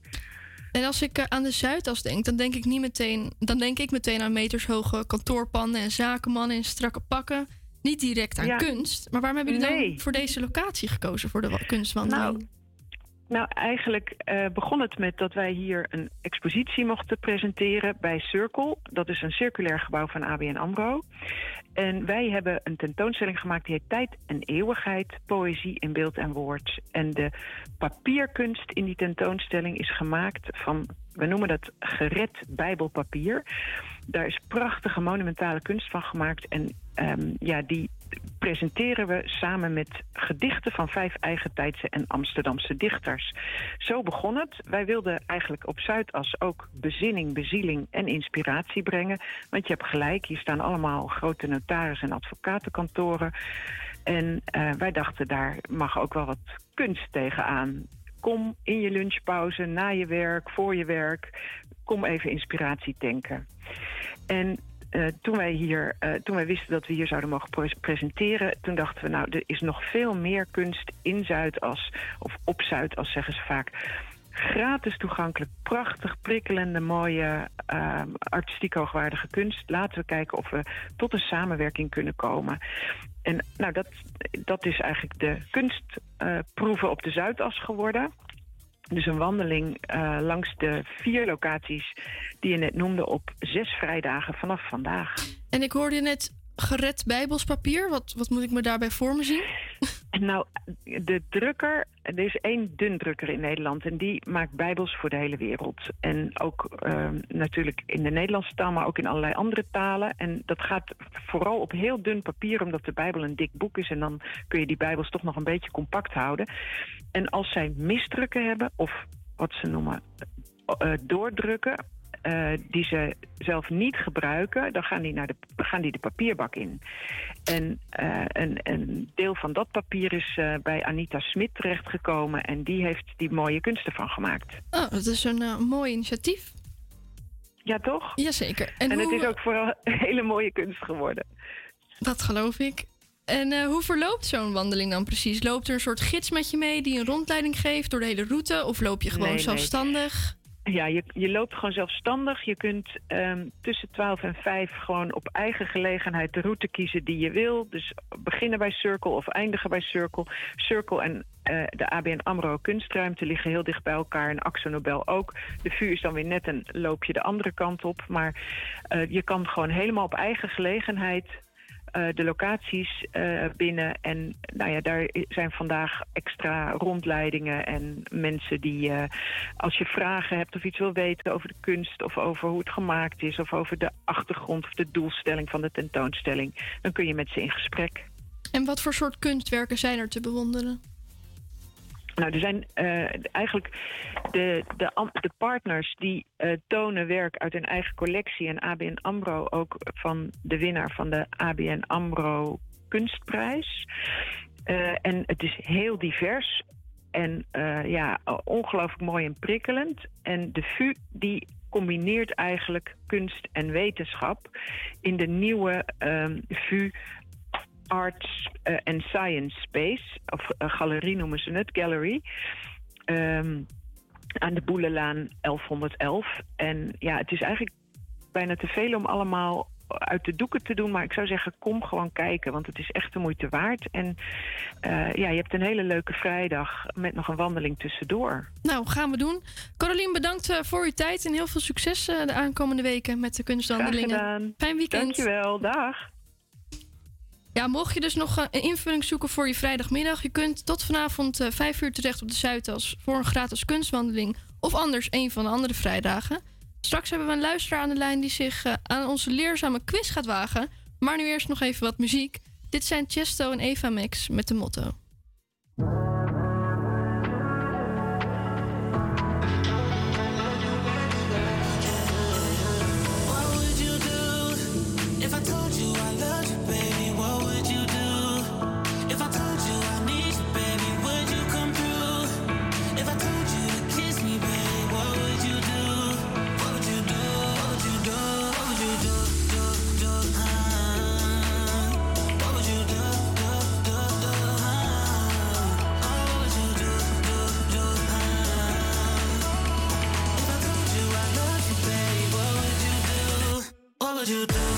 En als ik aan de Zuidas denk, dan denk ik niet meteen, dan denk ik meteen aan metershoge kantoorpannen en zakenmannen in strakke pakken. Niet direct aan Ja. kunst. Maar waarom hebben jullie dan voor deze locatie gekozen voor de wa- kunstwandeling? Nou, Nou, eigenlijk eh, begon het met dat wij hier een expositie mochten presenteren bij Circle. Dat is een circulair gebouw van ABN AMRO. En wij hebben een tentoonstelling gemaakt die heet Tijd en Eeuwigheid, Poëzie in Beeld en Woord. En de papierkunst in die tentoonstelling is gemaakt van, we noemen dat gered bijbelpapier. Daar is prachtige monumentale kunst van gemaakt. En ehm, ja, die presenteren we samen met gedichten van vijf eigentijdse en Amsterdamse dichters. Zo begon het. Wij wilden eigenlijk op Zuidas ook bezinning, bezieling en inspiratie brengen. Want je hebt gelijk, hier staan allemaal grote notaris- en advocatenkantoren. En eh, wij dachten, daar mag ook wel wat kunst tegenaan. Kom in je lunchpauze, na je werk, voor je werk. Kom even inspiratie tanken. En eh, toen, wij hier, eh, toen wij wisten dat we hier zouden mogen pre- presenteren, toen dachten we, nou, er is nog veel meer kunst in Zuidas, of op Zuidas zeggen ze vaak. Gratis toegankelijk, prachtig, prikkelende, mooie, eh, artistiek hoogwaardige kunst. Laten we kijken of we tot een samenwerking kunnen komen. En nou, dat, dat is eigenlijk de kunstproeven op de Zuidas geworden. Dus een wandeling eh, langs de vier locaties die je net noemde op zes vrijdagen vanaf vandaag. En ik hoorde net gered bijbelspapier. Wat, wat moet ik me daarbij voor me zien? Nou, de drukker, er is één dundrukker in Nederland en die maakt bijbels voor de hele wereld. En ook eh, natuurlijk in de Nederlandse taal, maar ook in allerlei andere talen. En dat gaat vooral op heel dun papier, omdat de Bijbel een dik boek is. En dan kun je die bijbels toch nog een beetje compact houden. En als zij misdrukken hebben, of wat ze noemen eh, doordrukken, eh, die ze zelf niet gebruiken, dan gaan die, naar de, gaan die de papierbak in. En eh, een, een deel van dat papier is eh, bij Anita Smit terechtgekomen en die heeft die mooie kunsten van gemaakt. Oh, dat is een mooi initiatief. Ja, toch? Jazeker. En, En, het is ook vooral een hele mooie kunst geworden. Dat geloof ik. En hoe verloopt zo'n wandeling dan precies? Loopt er een soort gids met je mee die een rondleiding geeft door de hele route? Of loop je gewoon nee. zelfstandig? Ja, je, je loopt gewoon zelfstandig. Je kunt ehm, tussen 12 en 5 gewoon op eigen gelegenheid de route kiezen die je wil. Dus beginnen bij Circle of eindigen bij Circle. Circle en eh, de ABN AMRO kunstruimte liggen heel dicht bij elkaar. En Axo Nobel ook. De vuur is dan weer net een loopje de andere kant op. Maar eh, je kan gewoon helemaal op eigen gelegenheid eh, de locaties eh, binnen. En nou ja, daar zijn vandaag extra rondleidingen en mensen die, eh, als je vragen hebt of iets wil weten over de kunst of over hoe het gemaakt is of over de achtergrond of de doelstelling van de tentoonstelling, dan kun je met ze in gesprek. En wat voor soort kunstwerken zijn er te bewonderen? Nou, er zijn eh, eigenlijk de, de, de, partners die eh, tonen werk uit hun eigen collectie. En ABN AMRO ook van de winnaar van de ABN AMRO Kunstprijs. Eh, en het is heel divers. En ja, ongelooflijk mooi en prikkelend. En de VU die combineert eigenlijk kunst en wetenschap in de nieuwe ehm, VU Arts eh, and Science Space, of eh, galerie noemen ze het, gallery. Ehm, aan de Boelelaan 1111. En ja, het is eigenlijk bijna te veel om allemaal uit de doeken te doen. Maar ik zou zeggen, kom gewoon kijken. Want het is echt de moeite waard. En eh, ja, je hebt een hele leuke vrijdag met nog een wandeling tussendoor. Nou, gaan we doen. Caroline, bedankt voor uw tijd. En heel veel succes de aankomende weken met de kunstwandelingen. Fijn weekend. Dankjewel. Dag. Ja, mocht je dus nog eh, een invulling zoeken voor je vrijdagmiddag, je kunt tot vanavond eh, 5 uur terecht op de Zuidas voor een gratis kunstwandeling of anders een van de andere vrijdagen. Straks hebben we een luisteraar aan de lijn die zich eh, aan onze leerzame quiz gaat wagen. Maar nu eerst nog even wat muziek. Dit zijn Chesto en Eva Max met de motto. you do.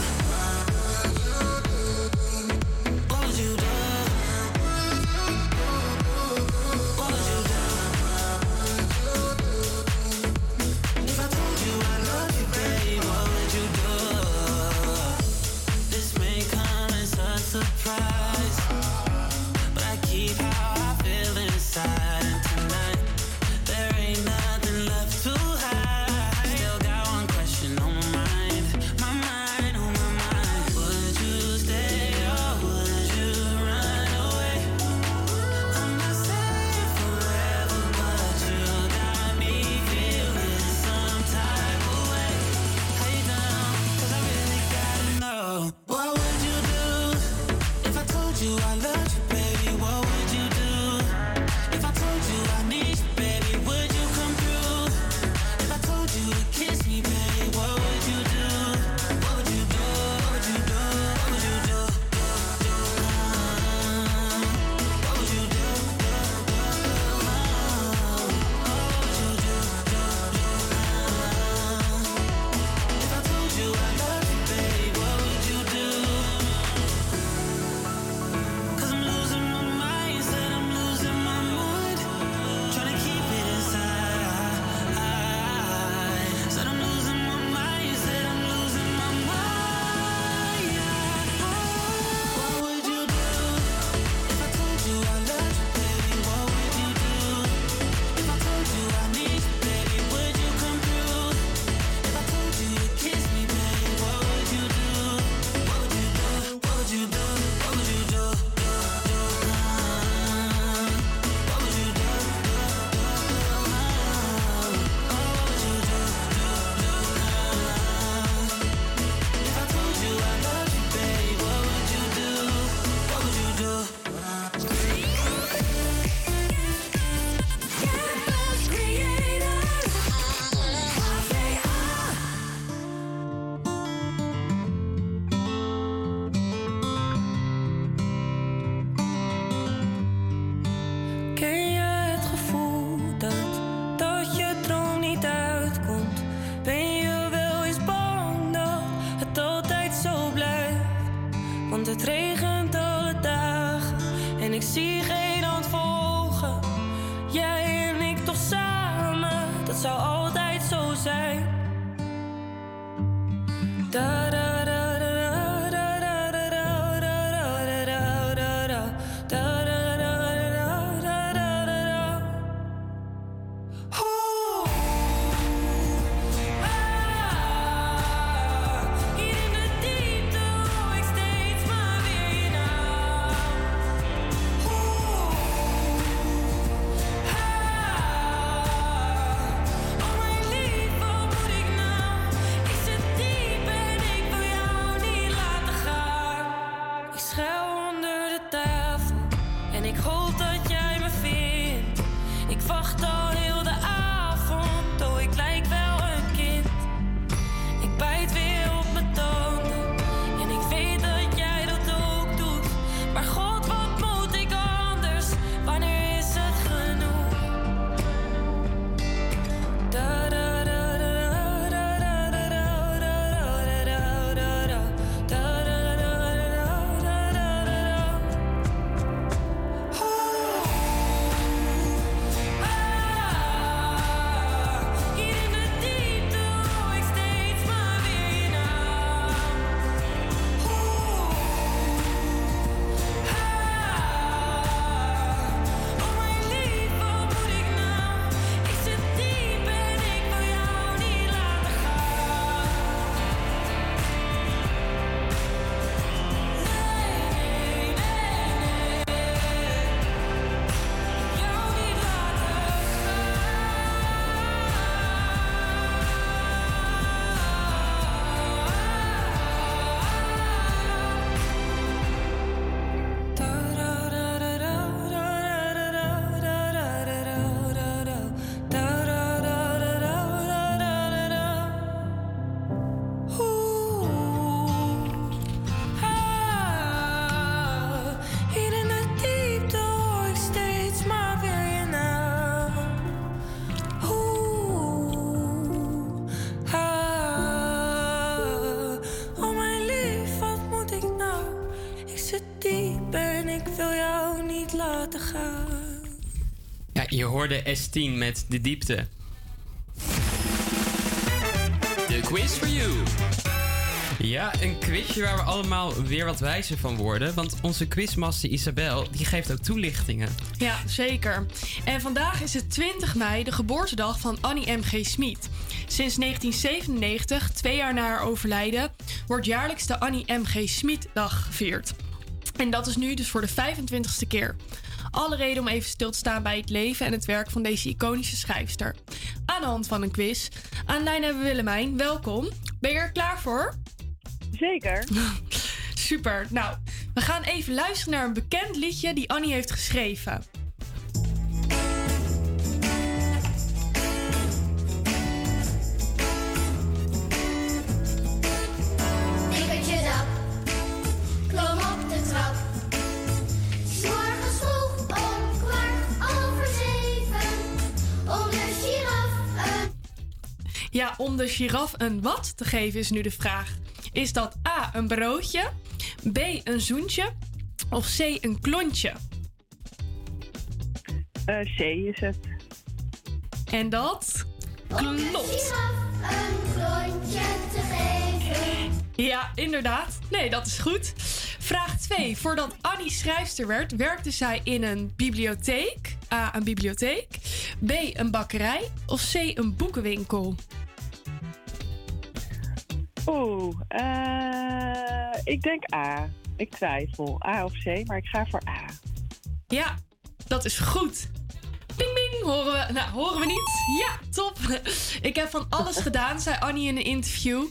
Hoorde S10 met De Diepte. De quiz for you. Ja, een quizje waar we allemaal weer wat wijzer van worden. Want onze quizmaster Isabel, die geeft ook toelichtingen. Ja, zeker. En vandaag is het 20 mei, de geboortedag van Annie M.G. Smit. Sinds 1997, twee jaar na haar overlijden, wordt jaarlijks de Annie M.G. Smit-dag gevierd. En dat is nu dus voor de 25ste keer. Alle reden om even stil te staan bij het leven en het werk van deze iconische schrijfster. Aan de hand van een quiz. Aan lijn hebben we Willemijn. Welkom. Ben je er klaar voor? Zeker. Super. Nou, we gaan even luisteren naar een bekend liedje die Annie heeft geschreven. De giraf een wat te geven is nu de vraag. Is dat A, een broodje, B, een zoentje of C, een klontje? Eh, C is het. En dat klopt. een klontje te geven. Ja, inderdaad. Nee, dat is goed. Vraag 2. Voordat Annie schrijfster werd, werkte zij in een bibliotheek. A, een bibliotheek. B, een bakkerij. Of C, een boekenwinkel. Oeh, eh, ik denk A. Ik twijfel. A of C, maar ik ga voor A. Ja, dat is goed. Ping, ping, horen we, nou, horen we niet? Ja, top. Ik heb van alles gedaan, zei Annie in een interview.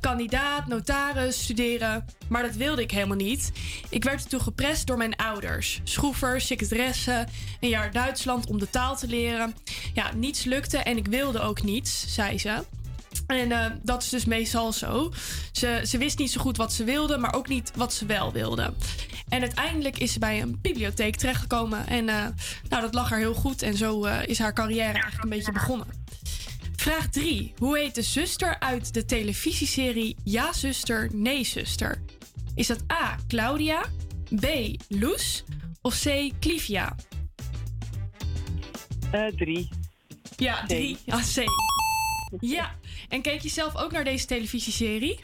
Kandidaat, notaris, studeren. Maar dat wilde ik helemaal niet. Ik werd ertoe geprest door mijn ouders. Schroefers, secretaresse, een jaar Duitsland om de taal te leren. Ja, niets lukte en ik wilde ook niets, zei ze. En eh, dat is dus meestal zo. Ze, ze wist niet zo goed wat ze wilde, maar ook niet wat ze wel wilde. En uiteindelijk is ze bij een bibliotheek terechtgekomen. En eh, nou, dat lag haar heel goed. En zo eh, is haar carrière eigenlijk een beetje begonnen. Vraag 3. Hoe heet de zuster uit de televisieserie Ja zuster, nee zuster? Is dat A. Claudia, B. Loes of C. Clivia? Eh, drie. Ja, 3. Ja, C. Ja. En keek je zelf ook naar deze televisieserie?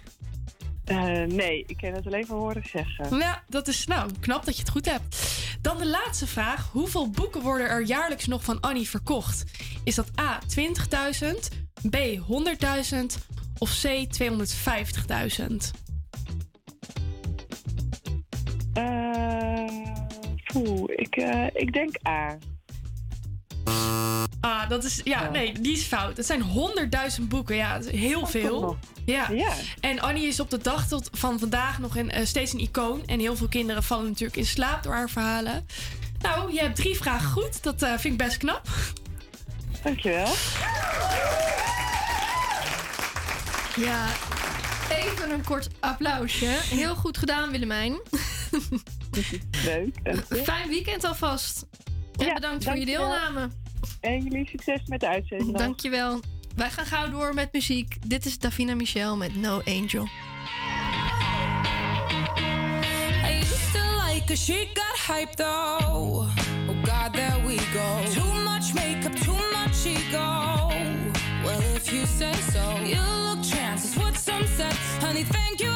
Eh, nee, ik ken het alleen van horen zeggen. Ja, dat is nou knap dat je het goed hebt. Dan de laatste vraag. Hoeveel boeken worden er jaarlijks nog van Annie verkocht? Is dat A 20.000, B 100.000 of C 250.000? Eh, poeh, ik, eh, ik denk A. Ah, dat is. Ja, nee, die is fout. Het zijn 100.000 boeken. Ja, dat is heel veel. Ja. Ja. En Annie is op de dag tot van vandaag nog een, eh, steeds een icoon. En heel veel kinderen vallen natuurlijk in slaap door haar verhalen. Nou, je hebt drie vragen goed. Dat eh, vind ik best knap. Dankjewel. Ja, even een kort applausje. Heel goed gedaan, Willemijn. Leuk. Fijn weekend alvast. En bedankt voor je deelname. En jullie succes met de uitzending. Dankjewel. Wij gaan gauw door met muziek. Dit is Davina Michel met No Angel. I used to like she got hyped though. Oh God, there we go. Too much makeup, too much ego. Well, if you say so, you look chances what some said. Honey, thank you,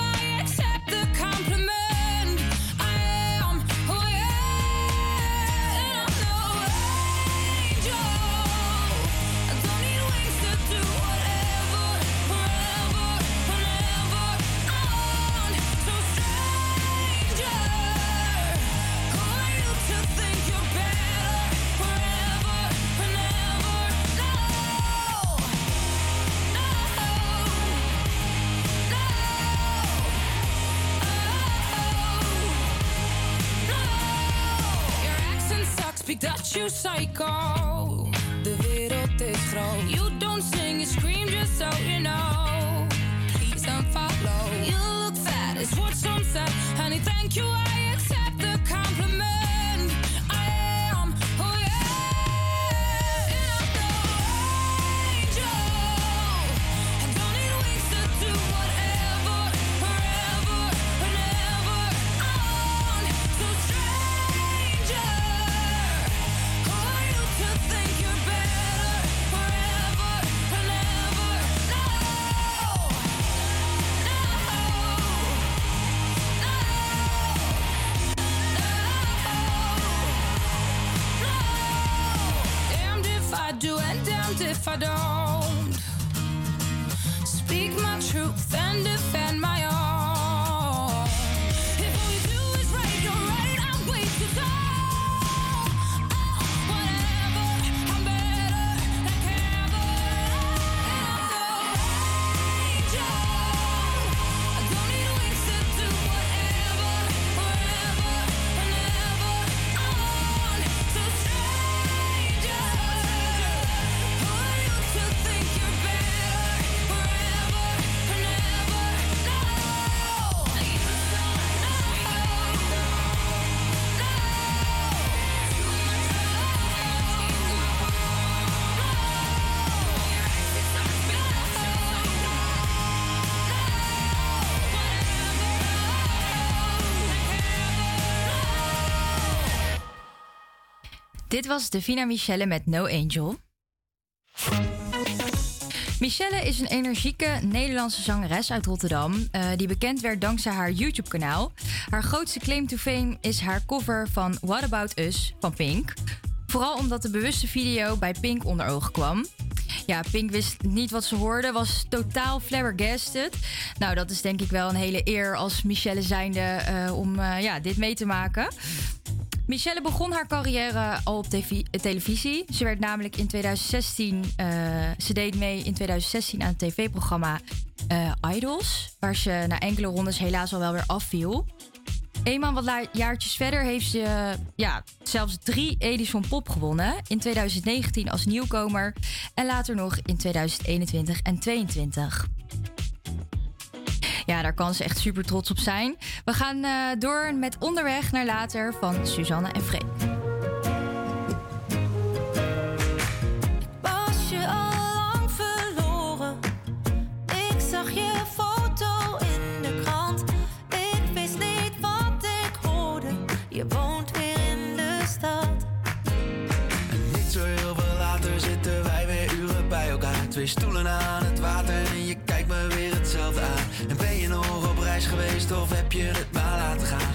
you psycho. De wereld is groot. You don't sing, you scream just so you know. Please don't follow. You look fat, is what some said. Honey, thank you, I Dit was Davina Michelle met No Angel. Michelle is een energieke Nederlandse zangeres uit Rotterdam, eh, die bekend werd dankzij haar YouTube-kanaal. Haar grootste claim to fame is haar cover van What About Us van Pink. Vooral omdat de bewuste video bij Pink onder ogen kwam. Ja, Pink wist niet wat ze hoorde, was totaal flabbergasted. Nou, dat is denk ik wel een hele eer als Michelle zijnde eh, om eh, ja, dit mee te maken. Michelle begon haar carrière al op televisie. Ze werd namelijk in 2016, eh, ze deed mee in 2016 aan het tv-programma eh, Idols, waar ze na enkele rondes helaas al wel weer afviel. Eenmaal wat jaartjes verder heeft ze ja, zelfs drie Edison Pop gewonnen. In 2019 als nieuwkomer en later nog in 2021 en 2022. Ja, daar kan ze echt super trots op zijn. We gaan eh, door met Onderweg naar Later van Suzanne en Freek. Was je al lang verloren? Ik zag je foto in de krant. Ik wist niet wat ik hoorde. Je woont weer in de stad. Niet zo heel veel later zitten wij weer uren bij elkaar. Twee stoelen aan geweest of heb je het maar laten gaan?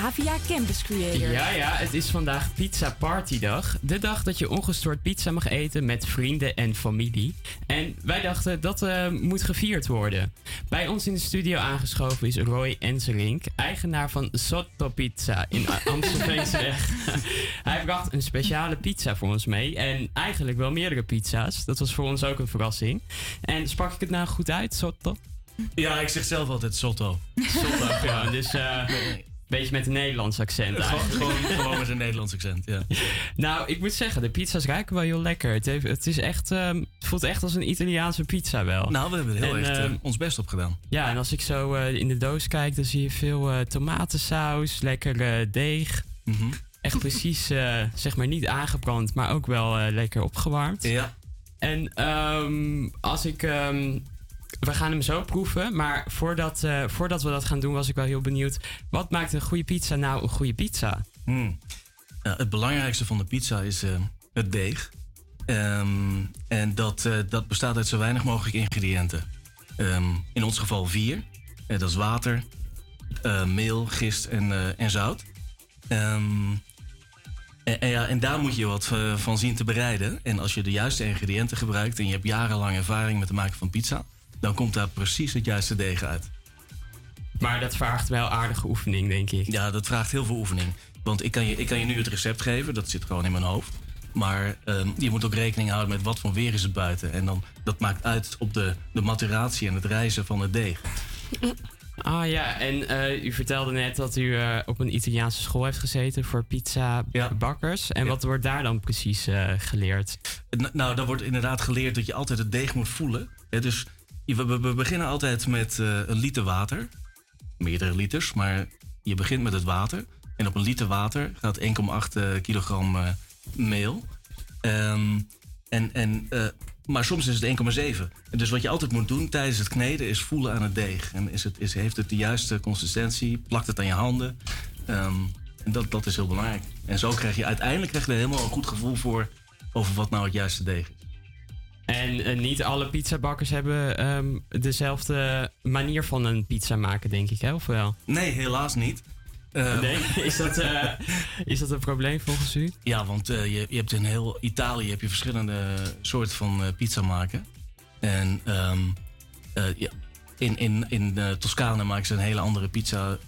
Havia Campus Creator. Ja, ja, het is vandaag Pizza Party Dag. De dag dat je ongestoord pizza mag eten met vrienden en familie. En wij dachten dat eh, moet gevierd worden. Bij ons in de studio aangeschoven is Roy Enselink, eigenaar van Sotto Pizza in Amstelveenseweg. Hij bracht een speciale pizza voor ons mee. En eigenlijk wel meerdere pizza's. Dat was voor ons ook een verrassing. En sprak ik het nou goed uit, Sotto? Ja, ik zeg zelf altijd Sotto. Sotto, ja. Dus eh beetje met een Nederlands accent Gewoon, eigenlijk. gewoon, gewoon met een Nederlands accent, ja. Nou, ik moet zeggen, de pizza's ruiken wel heel lekker. Het, heeft, het, is echt, ehm, het voelt echt als een Italiaanse pizza wel. Nou, we hebben er heel En, echt eh, ehm, ons best op gedaan. Ja, en als ik zo eh, in de doos kijk, dan zie je veel eh, tomatensaus, lekker eh, deeg. Mhm. Echt precies, eh, zeg maar niet aangebrand, maar ook wel eh, lekker opgewarmd. Ja. En ehm, als ik... we gaan hem zo proeven, maar voordat, eh, voordat we dat gaan doen was ik wel heel benieuwd. Wat maakt een goede pizza nou een goede pizza? Hmm. Het belangrijkste van de pizza is eh, het deeg. Ehm, en dat, eh, dat bestaat uit zo weinig mogelijk ingrediënten. Ehm, in ons geval vier. Dat is water, meel, gist en, en zout. Ehm, en, ja, en daar moet je wat van zien te bereiden. En als je de juiste ingrediënten gebruikt en je hebt jarenlang ervaring met het maken van pizza, dan komt daar precies het juiste deeg uit. Maar dat vraagt wel aardige oefening, denk ik. Ja, dat vraagt heel veel oefening. Want ik kan je, ik kan je nu het recept geven, dat zit gewoon in mijn hoofd. Maar ehm, je moet ook rekening houden met wat voor weer is het buiten. En dan, dat maakt uit op de, de maturatie en het rijzen van het deeg. Ah ja, en eh, u vertelde net dat u eh, op een Italiaanse school heeft gezeten voor pizza-bakkers. En wat wordt daar dan precies eh, geleerd? N- nou, dan wordt inderdaad geleerd dat je altijd het deeg moet voelen. Hè, dus we, beginnen altijd met eh, een liter water. Meerdere liters, maar je begint met het water. En op een liter water gaat 1,8 eh, kilogram eh, meel. Ehm, en, en, maar soms is het 1,7. En dus wat je altijd moet doen tijdens het kneden is voelen aan het deeg. En is het, is, heeft het de juiste consistentie? Plakt het aan je handen? Ehm, en dat, dat is heel belangrijk. En zo krijg je uiteindelijk krijg je er helemaal een goed gevoel voor over wat nou het juiste deeg is. En eh, niet alle pizzabakkers hebben ehm, dezelfde manier van een pizza maken, denk ik, hè? Of wel? Nee, helaas niet. Eh, Nee? Is dat, eh, is dat een probleem volgens u? Ja, want je, je hebt in heel Italië heb je verschillende soorten van pizza maken. En ehm, eh, ja, in, in, in Toscane maken ze een hele andere pizza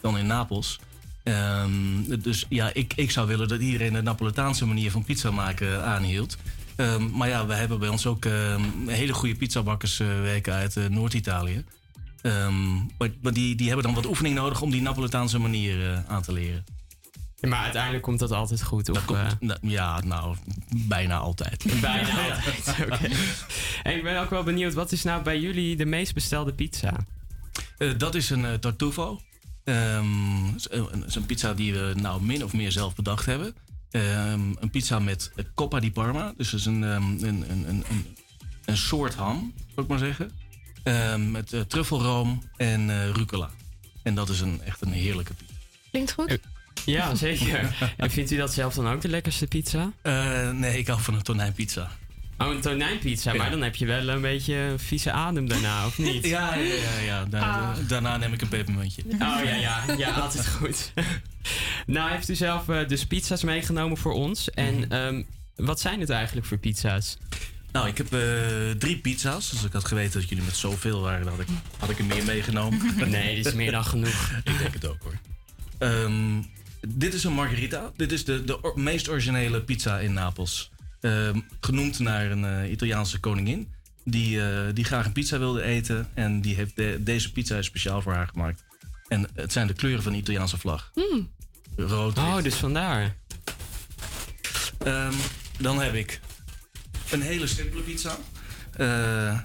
dan in Napels. Ehm, dus ja, ik, ik zou willen dat iedereen de Napolitaanse manier van pizza maken aanhield. Ehm, maar ja, we hebben bij ons ook ehm, hele goede pizzabakkers eh, werken uit eh, Noord-Italië. Ehm, maar maar die, die hebben dan wat oefening nodig om die Napolitaanse manier eh, aan te leren. Maar uiteindelijk komt dat altijd goed. Of, Nou, ja, nou, bijna altijd. Bijna altijd, oké. En ik ben ook wel benieuwd, wat is nou bij jullie de meest bestelde pizza? Dat is een tartufo. Een, is een pizza die we nou min of meer zelf bedacht hebben. Ehm, een pizza met coppa di Parma. Dus dat is een, ehm, een, een, een, een, een soort ham, zou ik maar zeggen. Ehm, met eh, truffelroom en eh, rucola. En dat is een, echt een heerlijke pizza. Klinkt goed. Ja, zeker. en vindt u dat zelf dan ook de lekkerste pizza? Eh, nee, ik hou van een tonijnpizza. Oh, een tonijnpizza, maar Ja. dan heb je wel een beetje een vieze adem daarna, of niet? Ja, ja, ja. ja. Da- Daarna neem ik een pepermuntje. Oh ja, ja, ja, altijd goed. nou, heeft u zelf eh, dus pizza's meegenomen voor ons. En ehm, wat zijn het eigenlijk voor pizza's? Nou, ik heb eh, drie pizza's. Dus ik had geweten dat jullie met zoveel waren, dan had ik, had ik er meer meegenomen. Nee, dit is meer dan genoeg. ik denk het ook hoor. Ehm, dit is een margherita. Dit is de, de meest originele pizza in Napels. Ehm, genoemd naar een eh, Italiaanse koningin. Die, eh, die graag een pizza wilde eten. En die heeft de- deze pizza is speciaal voor haar gemaakt. En het zijn de kleuren van de Italiaanse vlag. Hmm. Rood. Oh, dus vandaar. Ehm, dan heb ik een hele simpele pizza. Eh,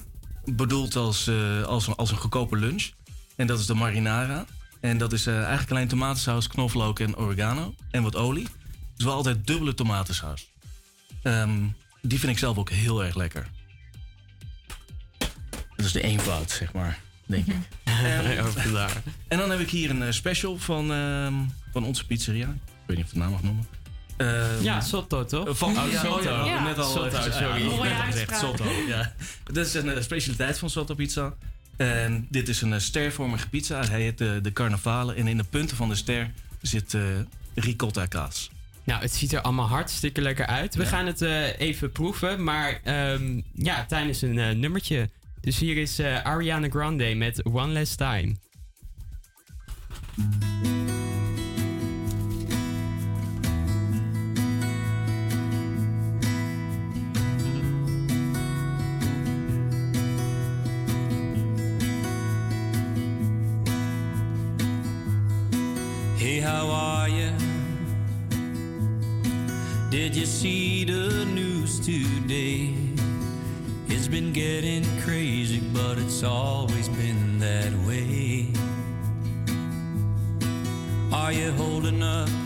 bedoeld als, eh, als, een, als een goedkope lunch. En dat is de marinara. En dat is eh, eigenlijk alleen tomatensaus, knoflook en oregano. En wat olie. Dus wel altijd dubbele tomatensaus. Ehm, die vind ik zelf ook heel erg lekker. Dat is de eenvoud, zeg maar, denk ik. Vandaar. En dan heb ik hier een eh, special van, ehm, van onze pizzeria. Ik weet niet of ik de naam mag noemen. Ehm, Ja, Sotto, toch? Van, Oh, ja, Sotto. ja, Ja. net al Sotto, sorry. Net al gezegd. Sotto, ja. Dat is een eh, specialiteit van Sotto Pizza. En dit is een eh, stervormige pizza. Hij heet de, de Carnavale. En in de punten van de ster zit eh, ricotta kaas. Nou, het ziet er allemaal hartstikke lekker uit. We gaan het eh, even proeven, maar ehm, ja, tijdens een eh, nummertje. Dus hier is eh, Ariana Grande met One Last Time. Hey, how are you? See the news today? It's been getting crazy, but it's always been that way. Are you holding up?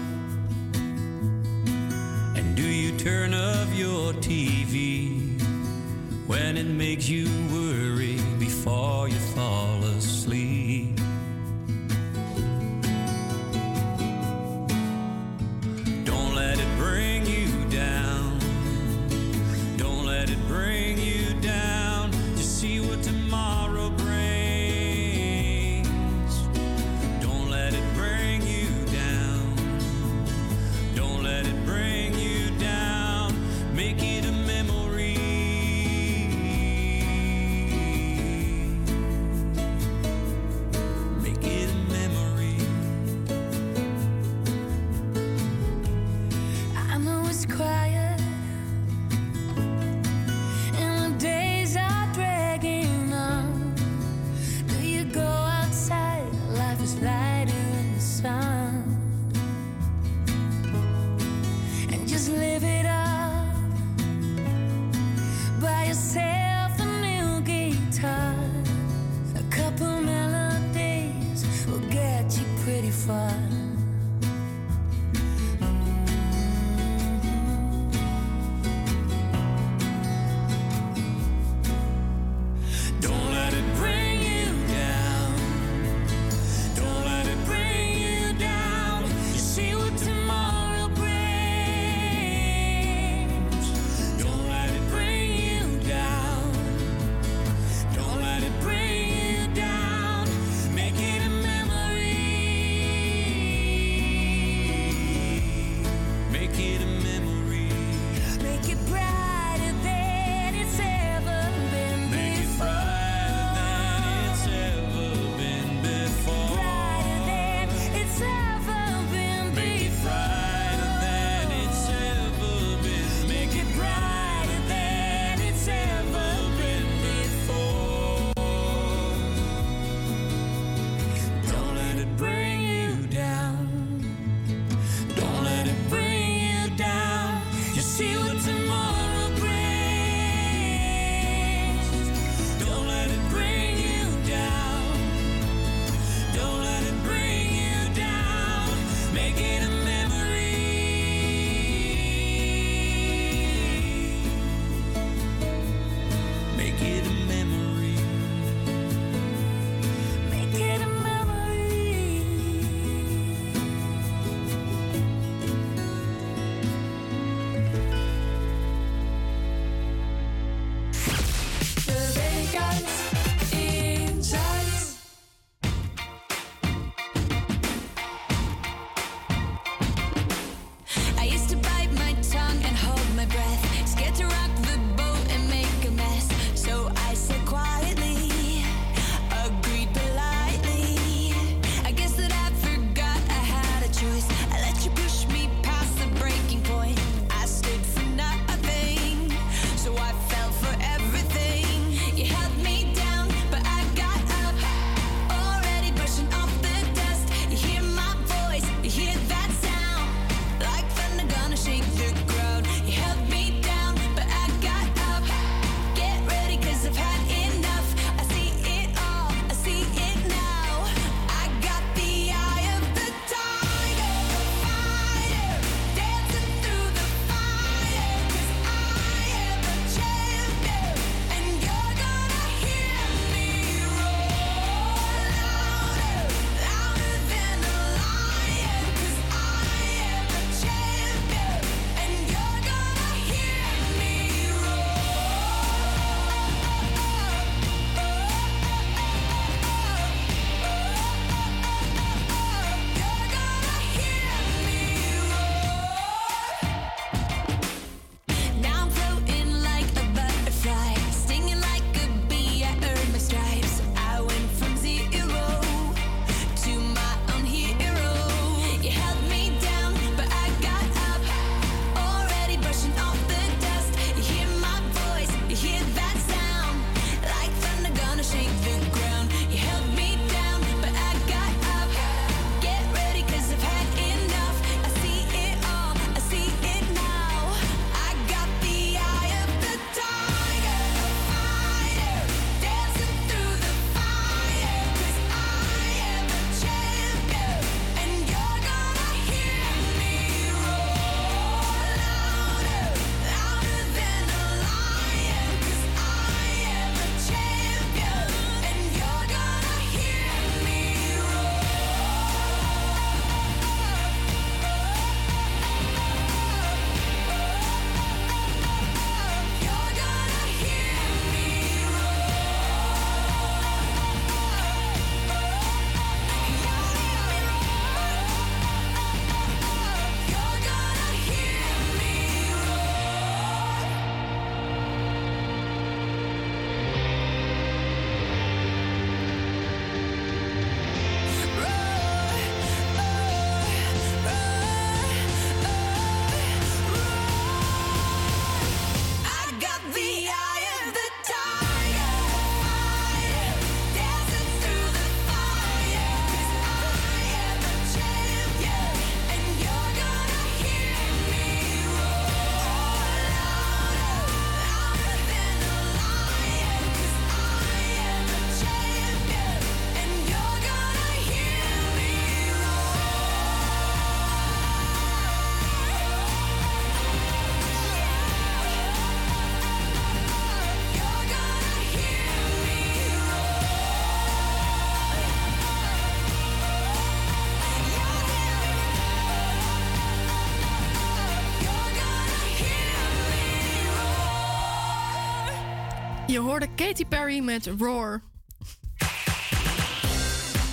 Hoorde Katy Perry met Roar.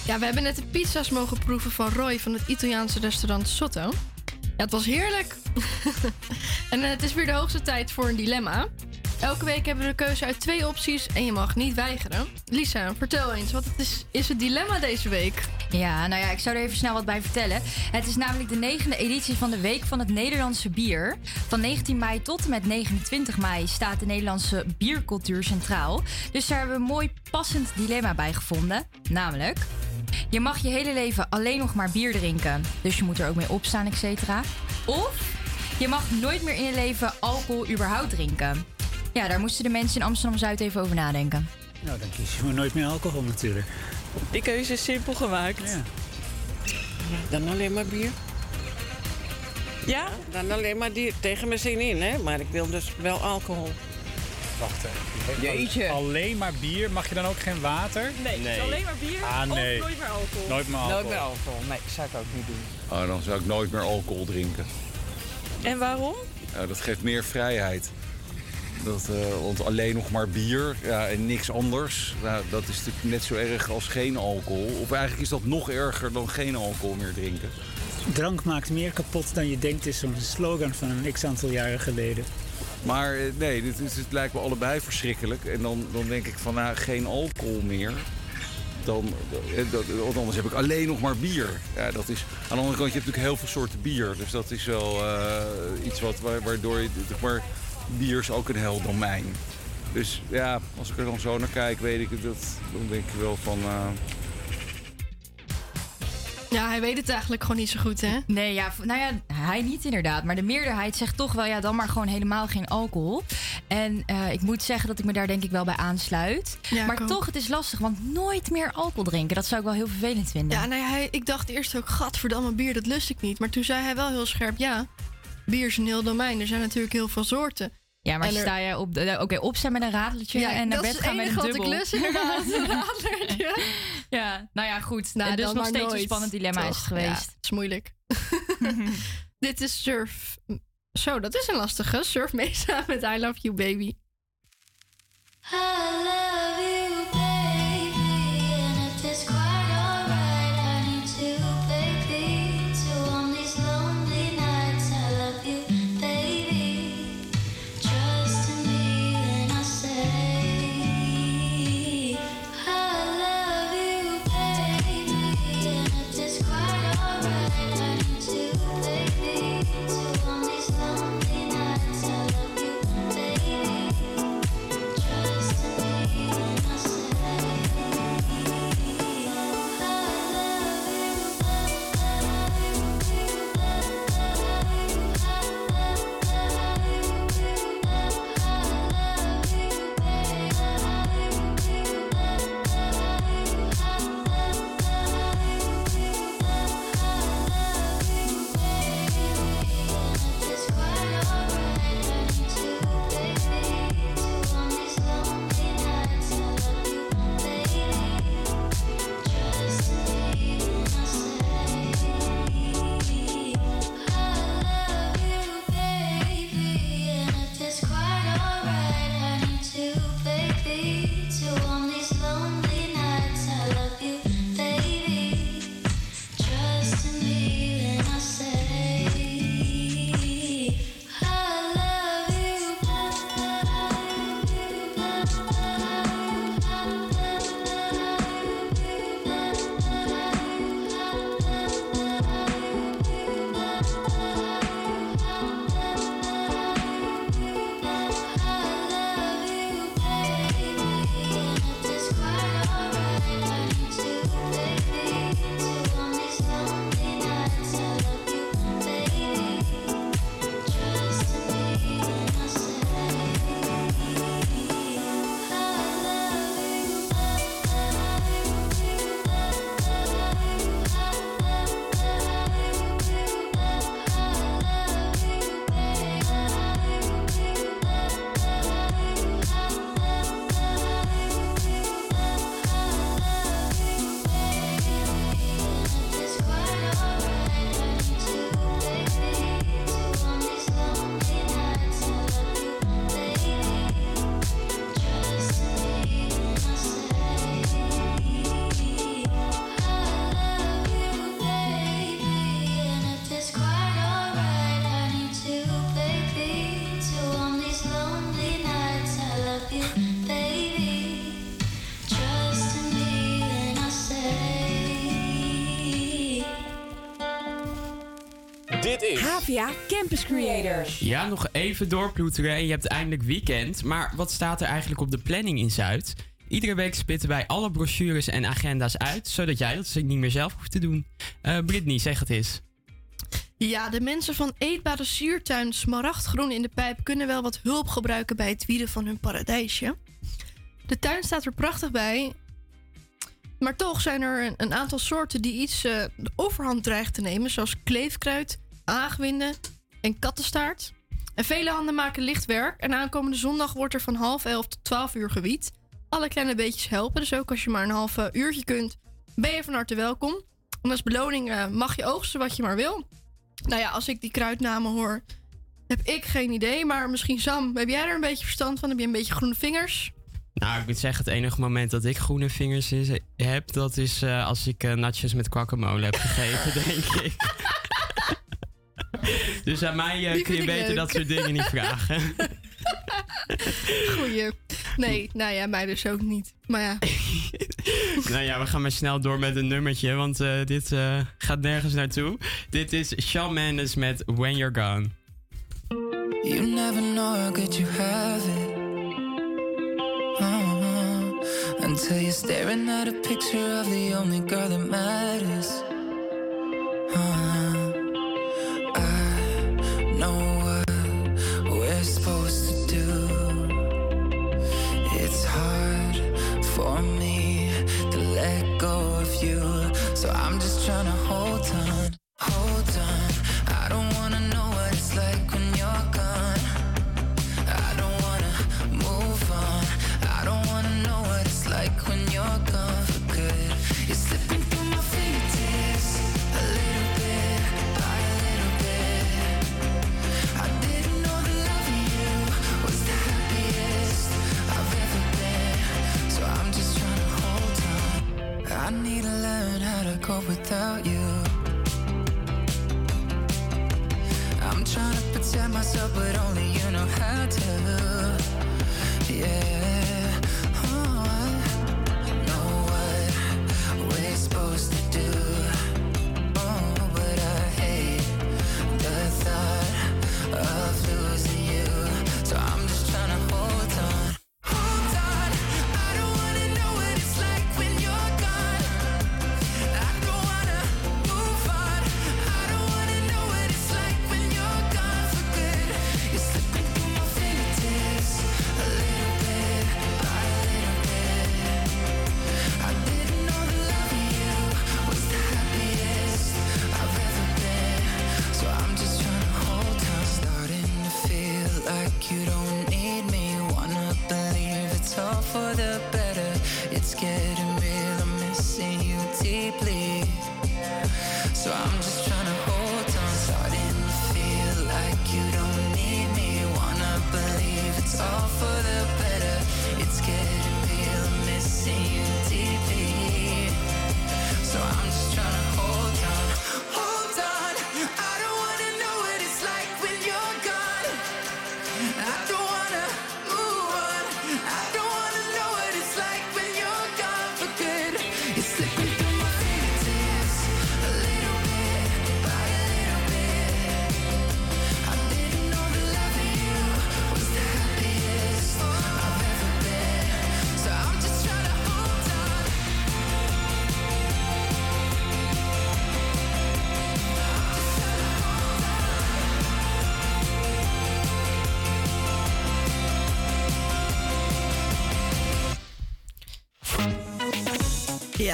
Ja, we hebben net de pizza's mogen proeven van Roy van het Italiaanse restaurant Sotto. Ja, het was heerlijk. en eh, het is weer de hoogste tijd voor een dilemma. Elke week hebben we de keuze uit twee opties en je mag niet weigeren. Lisa, vertel eens, wat is, is het dilemma deze week? Ja, nou ja, ik zou er even snel wat bij vertellen. Het is namelijk de negende editie van de Week van het Nederlandse Bier. Van 19 mei tot en met 29 mei staat de Nederlandse biercultuur centraal. Dus daar hebben we een mooi passend dilemma bij gevonden. Namelijk, je mag je hele leven alleen nog maar bier drinken. Dus je moet er ook mee opstaan, et cetera. Of je mag nooit meer in je leven alcohol überhaupt drinken. Ja, daar moesten de mensen in Amsterdam-Zuid even over nadenken. Nou, dan kies je maar nooit meer alcohol natuurlijk. Die keuze is simpel gemaakt. Ja. Dan alleen maar bier. Ja? Dan alleen maar die, tegen mijn zin in, hè? Maar ik wil dus wel alcohol. Wacht even. Jeetje. Alleen maar bier? Mag je dan ook geen water? Nee, dus alleen maar bier Ah, nee. of nooit meer alcohol. Nooit meer alcohol. Nooit meer alcohol. Nee, zou ik ook niet doen. Oh, dan zou ik nooit meer alcohol drinken. En waarom? Ja, dat geeft meer vrijheid. Dat, eh, want alleen nog maar bier ja, en niks anders, nou, dat is natuurlijk net zo erg als geen alcohol. Of eigenlijk is dat nog erger dan geen alcohol meer drinken. Drank maakt meer kapot dan je denkt, is zo'n slogan van een x aantal jaren geleden. Maar eh, nee, dit, is- het lijkt me allebei verschrikkelijk. En dan, dan denk ik van, nou, geen alcohol meer. Dan, eh, dat, want anders heb ik alleen nog maar bier. Ja, dat is, aan de andere kant, je hebt natuurlijk heel veel soorten bier. Dus dat is wel iets wat, wa- waardoor je... Maar bier is ook een heel domein. Dus ja, als ik er dan zo naar kijk, weet ik het. Dat, dan denk ik wel van... eh, Ja, hij weet het eigenlijk gewoon niet zo goed, hè? Nee, ja, nou ja, hij niet inderdaad. Maar de meerderheid zegt toch wel, ja, dan maar gewoon helemaal geen alcohol. En eh, ik moet zeggen dat ik me daar denk ik wel bij aansluit. Ja, maar toch, het is lastig, want nooit meer alcohol drinken. Dat zou ik wel heel vervelend vinden. Ja, nee, hij, ik dacht eerst ook, gadverdamme, bier, dat lust ik niet. Maar toen zei hij wel heel scherp, ja, bier is een heel domein. Er zijn natuurlijk heel veel soorten. Ja, maar er- sta je op, de- oké, opstaan met een radeltje Ja, en naar dat bed is het gaan met een enige wat ik dubbel. lust, inderdaad. Een radlertje. ja, nou ja, goed. Nou, dus nog steeds een spannend dilemma is het geweest. Ja, het is moeilijk. Dit is Surf. Zo, dat is een lastige. Surf mee samen met I Love You Baby. I love you, HVA Campus Creators. Ja, nog even doorploeteren en je hebt eindelijk weekend. Maar wat staat er eigenlijk op de planning in Zuid? Iedere week spitten wij alle brochures en agenda's uit, zodat jij dat dus niet meer zelf hoeft te doen. Eh Brittany, zeg het eens. Ja, de mensen van Eetbare Siertuin Smaragdgroen in de Pijp kunnen wel wat hulp gebruiken bij het wieden van hun paradijsje. De tuin staat er prachtig bij. Maar toch zijn er een, aantal soorten die iets eh, de overhand dreigen te nemen, zoals kleefkruid, aagwinden en kattenstaart. En vele handen maken licht werk. En aankomende zondag wordt er van half elf tot twaalf uur gewied. Alle kleine beetjes helpen, dus ook als je maar een half eh, uurtje kunt, ben je van harte welkom. En als beloning eh, mag je oogsten wat je maar wil. Nou ja, als ik die kruidnamen hoor, heb ik geen idee. Maar misschien Sam, heb jij er een beetje verstand van? Heb je een beetje groene vingers? Nou, ik moet zeggen, het enige moment dat ik groene vingers is, heb, dat is eh, als ik eh, natjes met guacamole heb gegeten, denk ik. dus aan mij Die kun je beter leuk. dat soort dingen niet vragen. Goeie. Nee, nou ja, mij dus ook niet. Maar ja, nou ja, we gaan maar snel door met een nummertje, want eh, dit eh, gaat nergens naartoe. Dit is Shawn Mendes met When You're Gone. You never know how good you have it. Uh-huh. Until you're staring at a picture of the only girl that matters. Uh-huh. So I'm just trying to hold on, hold on. Learn how to cope without you. I'm trying to protect myself, but only you know how to. Yeah. Oh, I know what we're supposed to do. Oh, but I hate the thought of losing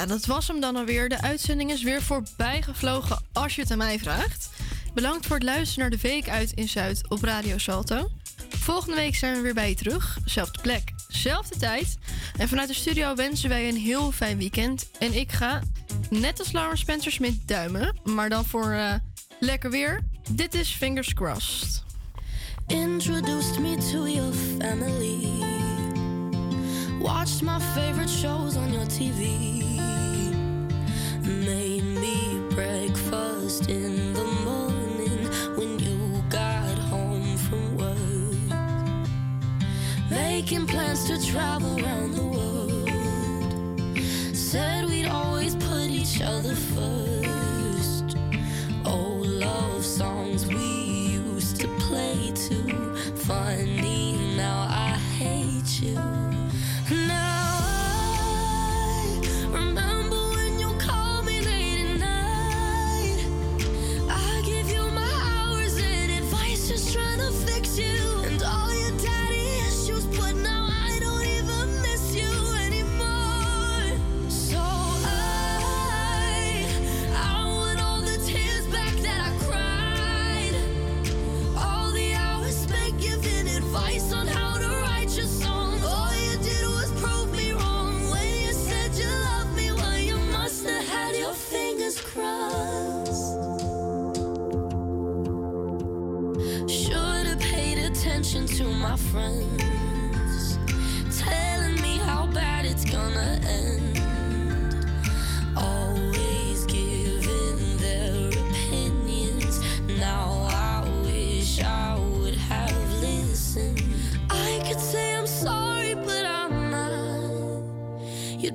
Dat was hem dan alweer. De uitzending is weer voorbij gevlogen als je het aan mij vraagt. Bedankt voor het luisteren naar de week uit in Zuid op Radio Salto. Volgende week zijn we weer bij je terug. Zelfde plek, zelfde tijd. En vanuit de studio wensen wij een heel fijn weekend. En ik ga, net als Laura Spencer Smith, duimen. Maar dan voor eh, lekker weer. Dit is Fingers Crossed. Introduced me to your family. Watched my favorite shows on your TV. Making plans to travel around the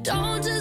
Don't just